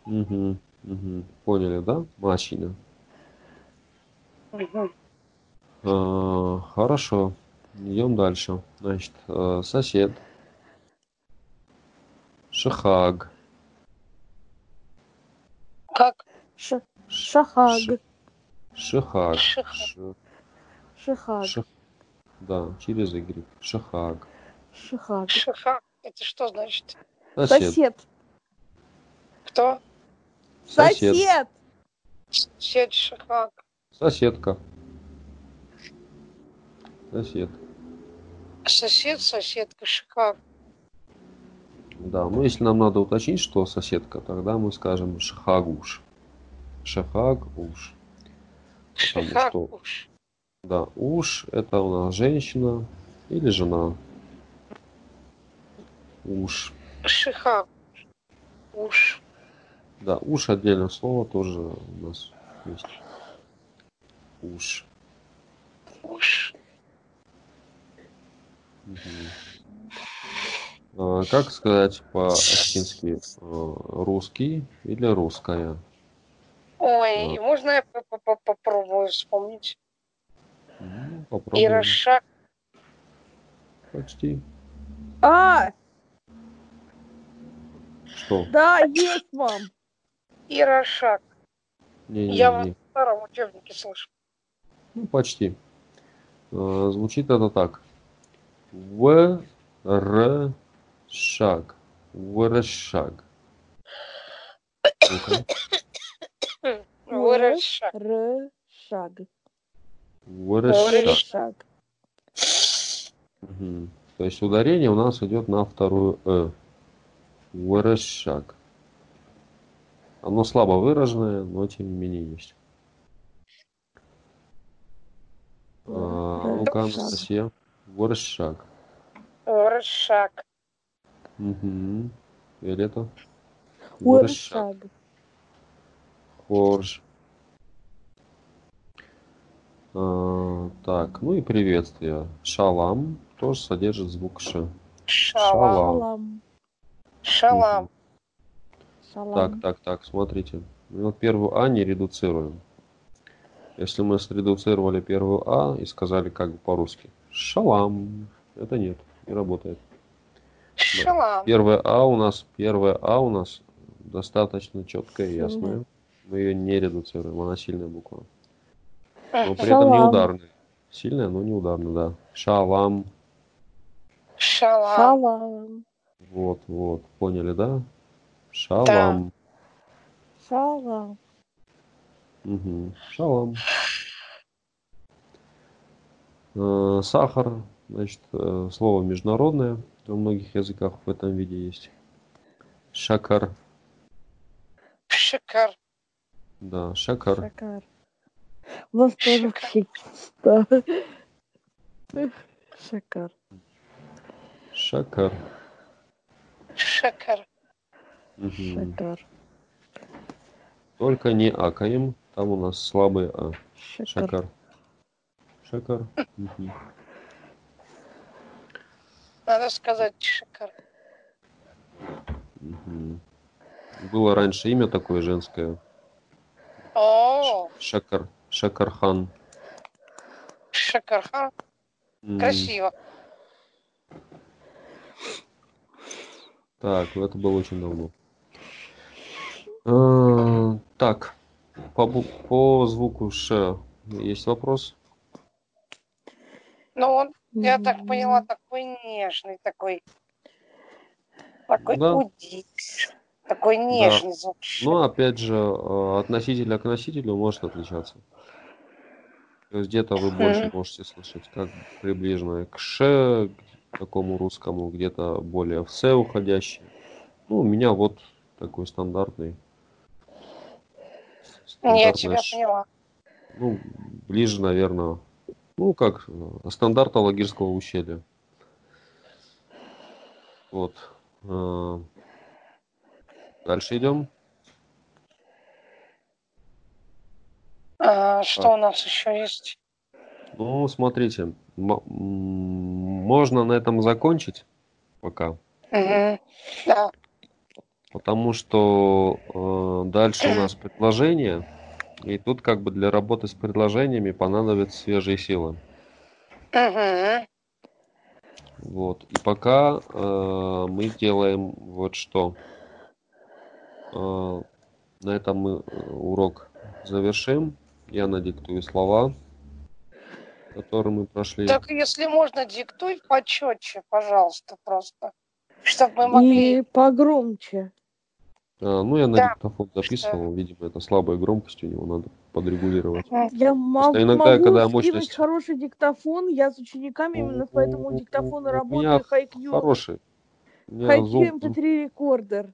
C: Угу. Угу. Поняли, да? Машина.
A: Угу.
C: А, хорошо. Идем дальше. Значит, э, сосед. Шахаг.
A: Как?
B: Ш... Шахаг.
C: Шахаг.
B: Шахаг. Ш...
C: Да, через Y. Шахаг.
B: Шахаг.
A: Шахаг. Это что значит?
B: Сосед. Сосед.
A: Кто?
B: Сосед.
A: Сосед Шахаг.
C: Соседка. Сосед.
A: Сосед, соседка, Шахаг.
C: Да, ну если нам надо уточнить, что соседка, тогда мы скажем шахагуш. Шахагуш.
A: Шахагуш.
C: Да, уж это у нас женщина или жена. Уж.
A: Шихагуш. Уж.
C: Да, уж отдельное слово тоже у нас есть. Уж.
A: Уж.
C: Угу. А, как сказать по-осетински? А, русский или русская?
A: Ой,
C: Вот.
A: можно я по- по- по- попробую вспомнить?
C: Ну, попробуем.
A: Ирошак.
C: Почти.
B: А,
C: Что?
B: да, есть, мам.
A: Ирошак.
C: Не, не,
A: Я
C: не.
A: в старом учебнике слышу.
C: Ну, почти. Э, Звучит это так. В Р шаг. Выршаг. Ну-ка.
A: Выросшак.
B: Р, шаг.
C: Выршаг.
B: Шаг.
C: Мгм. То есть ударение у нас идет на вторую э. Выршаг. Оно слабо выраженное, но тем не менее есть. А, Ну-ка,
B: Выршаг.
C: Анастасия. Выршаг.
A: Выросшак.
C: Угу. Виолетта.
B: Уршаг.
C: Хорж. А, так, ну и приветствие. Шалам тоже содержит звук ш.
A: Шалам.
B: Шалам.
A: Шалам.
C: Мгм.
B: Шалам.
C: Так, так, так, смотрите. Мы вот первую А не редуцируем. Если мы средуцировали первую А и сказали как бы по-русски шалам, это нет, не работает.
A: Шалам.
C: Первая А у нас, первая А у нас достаточно четкая и ясная. Мы ее не редуцируем, она сильная буква. Но при этом не
B: Шалам.
C: ударная. Сильная, но не ударная, да. Шалам.
A: Шалам.
B: Шалам.
C: Вот, вот. Поняли, да? Шалам.
B: Шалам.
C: Мгм. Шалам. Э, Сахар, значит, э, слово международное. Во многих языках в этом виде есть. Шакар.
A: Шикар.
C: Да, шакар.
B: Шакар. У нас тоже
A: Шакар.
B: да. Шакар.
C: Шакар.
B: Шакар.
C: Только не акаем. Там у нас слабый А.
B: Шакар.
C: Шакар. Шакар.
A: Надо сказать шикар.
C: Мгм. Было раньше имя такое женское.
A: О,
C: Шакар. Шакархан.
A: шикархан.
C: М,
A: Красиво.
C: Так, это было очень давно. А, Так, по, по звуку Ш есть вопрос?
A: Ну, он, я так поняла, такой нежный, такой, такой
C: Да.
A: удить, такой нежный звук.
C: Но опять же, э, от носителя к носителю может отличаться. То есть где-то вы больше можете слышать, как приближенное к Ш, к такому русскому, где-то более в С уходящий. Ну, у меня вот такой стандартный.
A: Я
C: стандартное
A: тебя
C: Ш.
A: поняла.
C: Ну, ближе, наверное, ну, как э, стандарта Лагирского ущелья. Вот. Э, Дальше идем.
A: А, что у нас еще есть?
C: Ну, смотрите, можно на этом закончить пока,
A: Мгм. Да.
C: Потому что э, дальше у нас [clears throat] предложение, и тут как бы для работы с предложениями понадобятся свежие силы.
A: Мгм.
C: Вот. И пока э, мы делаем вот что. Э, на этом мы э, урок завершим. Я надиктую слова, которые мы прошли.
A: Так, если можно, диктуй почетче, пожалуйста, просто. Чтобы мы могли...
B: И погромче.
C: А, ну, я на
A: Да.
C: диктофон записывал. Видимо, это слабая громкость у него, надо подрегулировать.
B: Я могу,
C: иногда,
B: могу
C: когда мощность-
B: хороший диктофон. Я с учениками именно по этому диктофону работаю. HiQ.
C: Хороший.
B: HiQ
C: Zoom,
B: MP3 рекордер.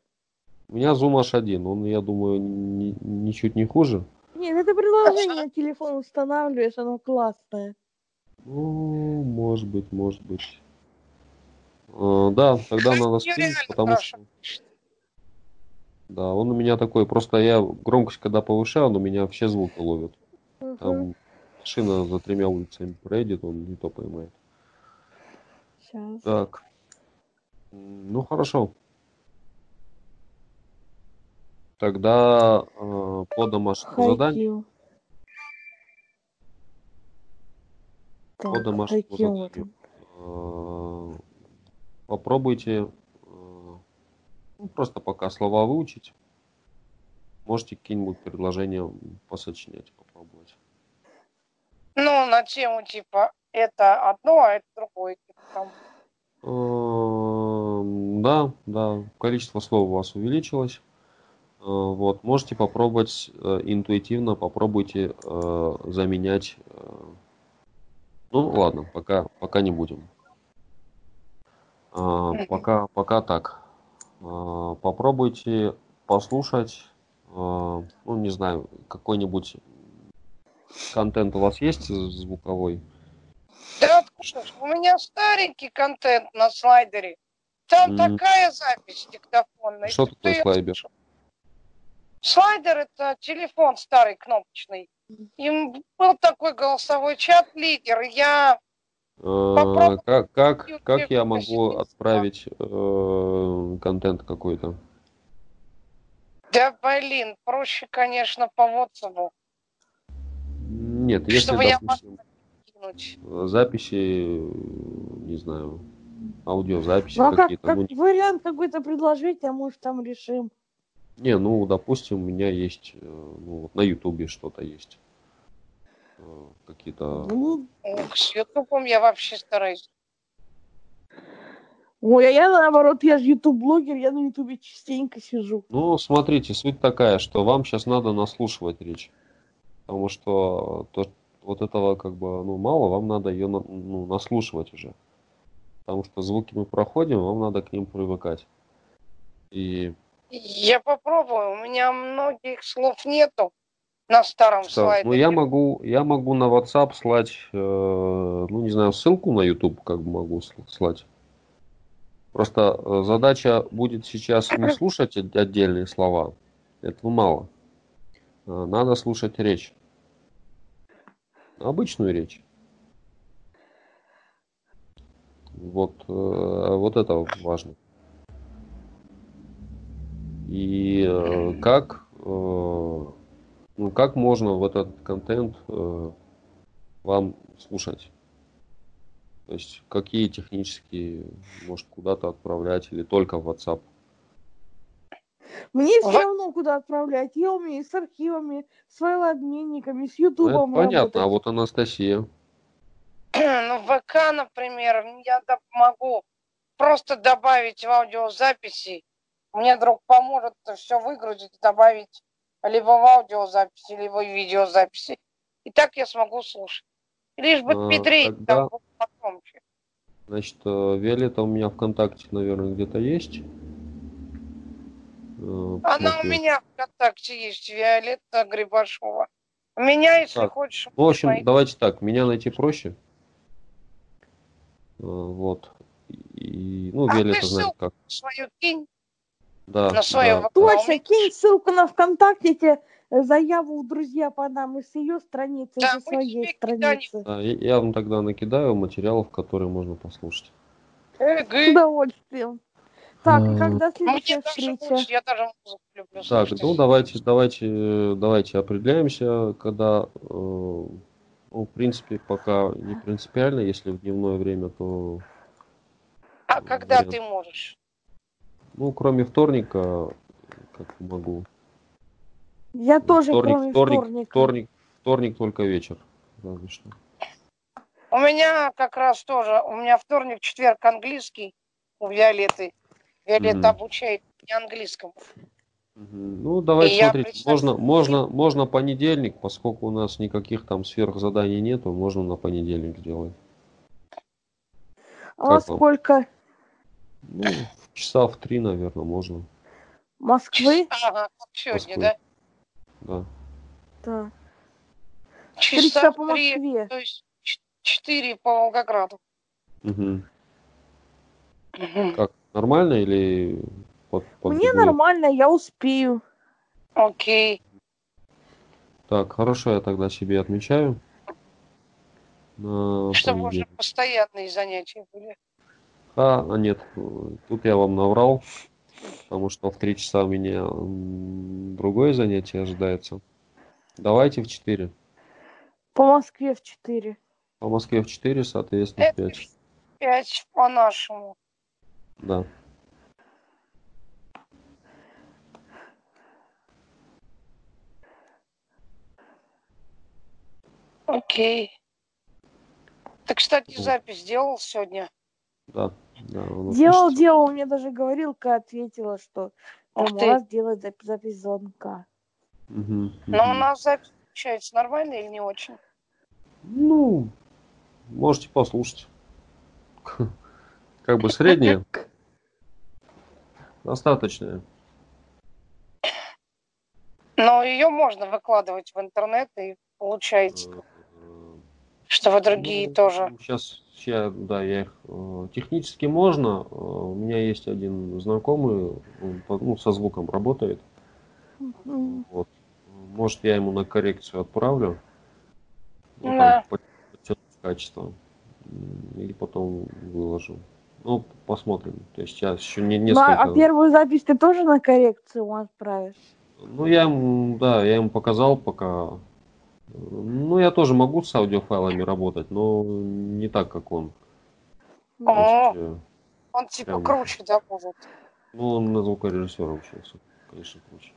C: у меня Zoom H1, он, я думаю, ни- ничуть не хуже.
B: Нет, это приложение на телефон устанавливаешь, оно классное.
C: Ну, может быть, может быть. А, да, тогда надо скинуть, потому что... Да, он у меня такой, просто я громкость когда повышаю, он у меня все звуки ловит.
B: Мгм.
C: Там машина за тремя улицами проедет, он не то поймает.
B: Щас.
C: Так. Ну, хорошо. Тогда э, э, по домашнему заданию. По домашнему заданию. Попробуйте э, ну, просто пока слова выучить. Можете какие-нибудь предложения посочинять, попробовать.
A: Ну, на тему типа это одно, а это другое. Типа, там.
C: Эм, Да, да, количество слов у вас увеличилось. Э, Вот, можете попробовать э, интуитивно, попробуйте заменять. Ну, ладно, пока, пока не будем. А, Пока, пока так. А, Попробуйте послушать, э, ну, не знаю, какой-нибудь контент у вас есть звуковой?
A: Да откуда ж? У меня старенький контент на слайдере. Там
C: М.
A: такая запись диктофонная.
C: Что
A: Ты
C: такое слайдер?
A: слушал. Слайдер это телефон старый кнопочный. Им был такой голосовой чат лидер. Я
C: Э, Как, как, как я могу отправить э, контент какой-то?
A: да блин, проще, конечно, по WhatsApp
C: Нет, если,
A: Чтобы я
C: допустим,
A: кинуть.
C: записи, не знаю, аудиозаписи
B: Ну, а как,
C: какие-то.
B: как
C: ну,
B: вариант какой-то предложить, а может там решим.
C: не, ну, допустим, у меня есть, э, ну, вот на Ютубе что-то есть. Э, Какие-то...
B: Ну,
A: С Ютубом я вообще стараюсь.
B: ой, а я наоборот, я же ютуб-блогер, я на ютубе частенько сижу.
C: Ну, смотрите, суть такая, что вам сейчас надо наслушивать речь. Потому что то, вот этого как бы ну, мало, вам надо ее на- ну, наслушивать уже. Потому что звуки мы проходим, вам надо к ним привыкать. И
A: Я попробую. У меня многих слов нету на старом
C: что,
A: слайдере.
C: ну я могу, я могу на WhatsApp слать, э, ну не знаю, ссылку на YouTube как бы могу сл- слать. Просто э, задача будет сейчас не [clears throat] слушать от- отдельные слова, этого мало. А, Надо слушать речь. Обычную речь. Вот, э, вот это важно. И э, как, э, ну, как можно вот этот контент э, вам слушать? То есть какие технические, может, куда-то отправлять или только в WhatsApp?
B: Мне все равно куда отправлять. Я умею с архивами, с файлообменниками, с
C: Ну, это
B: ютубом
C: понятно, а
B: работать.
C: вот Анастасия. [clears throat]
A: Ну, в ВК, например, я могу просто добавить в аудиозаписи. Мне друг поможет все выгрузить, добавить либо в аудиозаписи, либо в видеозаписи. И так я смогу слушать. Лишь бы
C: А,
A: Петрей
C: тогда-
A: там был.
C: Значит, э, Виолетта у меня ВКонтакте, наверное, где-то есть. Э,
A: Она у
C: посмотрю.
A: меня ВКонтакте есть, Виолетта Грибашова. У меня, если
C: Так,
A: хочешь,
C: Ну, в общем,
A: найти.
C: давайте так, меня найти проще. Э, Вот. И, ну,
A: А
C: Виолетта знает как.
A: свою кинь
C: Да,
A: на свое
C: да.
B: Точно, кинь ссылку на ВКонтакте, тебе э, заяву друзья подам и с ее страницы,
A: Да,
B: и со своей страницы.
C: Да, я- я вам тогда накидаю материалов, которые можно послушать.
B: С
A: Эгы.
B: удовольствием. Так,
C: А,
B: когда следующая
A: даже
B: встреча?
A: лучше, я даже музыку люблю
C: Так,
A: слушать.
C: ну давайте, давайте, давайте определяемся, когда, э, ну, в принципе, пока не принципиально, если в дневное время, то,
A: А когда
C: вариант.
A: ты можешь?
C: Ну, кроме вторника, как могу.
B: Я тоже,
C: вторник,
B: кроме
C: вторник,
B: вторника.
C: вторник, вторник только вечер. разве что.
A: У меня как раз тоже, у меня вторник, четверг английский у Виолетты. Виолетта
C: Мгм.
A: обучает не английскому.
C: Ну, давайте
A: И я
C: смотрите,
A: представь-
C: можно, можно, можно понедельник, поскольку у нас никаких там сверхзаданий нету, можно на понедельник сделать.
B: А
C: как вам?
B: сколько?
C: Ну, часа в три, наверное, можно.
B: Москвы?
A: Ага, как сегодня,
C: Москвы.
A: да?
C: Да.
B: Да. Три
A: Часа
B: часа по Москве.
A: то есть ч- четыре по Волгограду.
C: Мгм.
A: Мгм.
C: Как, нормально или под, под
B: Мне
C: другую?
B: нормально, я успею.
A: Окей.
C: Так, хорошо, я тогда себе отмечаю. На
A: Чтобы уже постоянные занятия были.
C: А, а нет, тут я вам наврал, потому что в 3 часа у меня другое занятие ожидается. Давайте в 4.
B: По Москве в 4.
C: По Москве в 4, соответственно, в
A: Это
C: 5.
A: пять по-нашему.
C: Да.
A: Окей. Ты, кстати, запись сделал сегодня?
C: Да. Да, он
B: Делал,
C: услышит.
B: делал, мне даже говорилка ответила, что у
A: ты.
B: вас делает зап- запись звонка.
A: Но у нас запись получается нормально или не очень?
C: Ну, можете послушать. Как бы среднее. Достаточное.
A: Но ее можно выкладывать в интернет, и получается,
C: Э,
A: что вы другие
C: ну,
A: тоже.
C: Сейчас, я, да, я их э, технически можно. Э, У меня есть один знакомый, он ну, со звуком работает. Вот. Может, я ему на коррекцию отправлю. Ну,
A: Да.
C: там, по- подтянуть качество. И потом выложу. Ну, посмотрим. То есть сейчас еще не,
B: Ну,
C: несколько.
B: а, а первую запись ты тоже на коррекцию отправишь?
C: Ну, я ему, да, я ему показал пока. Ну, я тоже могу с аудиофайлами работать, но не так, как он.
A: О,
C: э,
A: он типа
C: прям-
A: круче, да, будет?
C: ну, он на звукорежиссера учился, конечно, круче.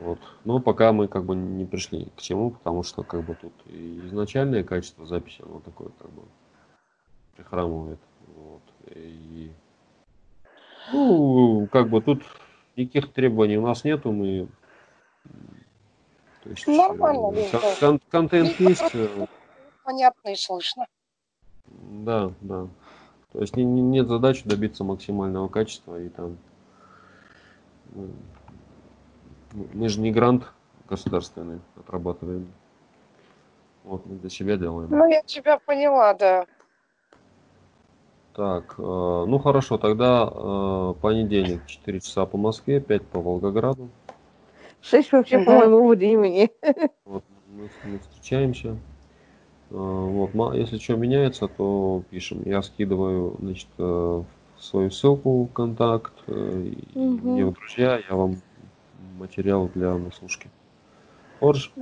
C: Вот. Но пока мы как бы не пришли к чему, потому что как бы тут изначальное качество записи, оно такое как бы прихрамывает. Вот. И, ну, как бы тут никаких требований у нас нету, мы то есть,
A: Нормально,
C: э, кон- кон- контент есть, э,
A: Понятно и слышно.
C: да, да. То есть не- не- нет задачи добиться максимального качества и там мы- мы же не грант государственный отрабатываем. Вот мы для себя делаем.
A: Ну, я тебя поняла, да.
C: Так, э, ну хорошо, тогда э, понедельник 4 часа по Москве, 5 по Волгограду.
B: Шесть вообще по
A: Мгм.
B: моему времени. [laughs]
C: Вот мы, мы встречаемся. Э, Вот, если что меняется, то пишем. Я скидываю, значит, э, свою ссылку в контакт, и
B: Мгм.
C: мне в друзья, я вам материал для наслушки. Орж.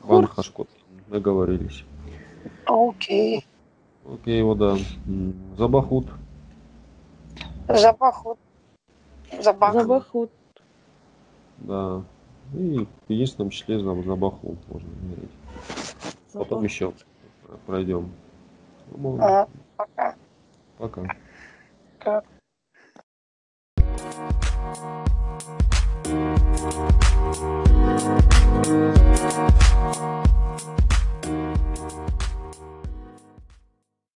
C: Ван. Хашкот. Договорились.
A: Окей.
C: Окей, вот да. Забахут.
A: Запахут. Запах.
B: Забахут.
C: Да. И в единственном числе за, за баху можно мерить. Потом
B: Забыл.
C: еще пройдем. Ну,
A: а, пока.
C: Пока.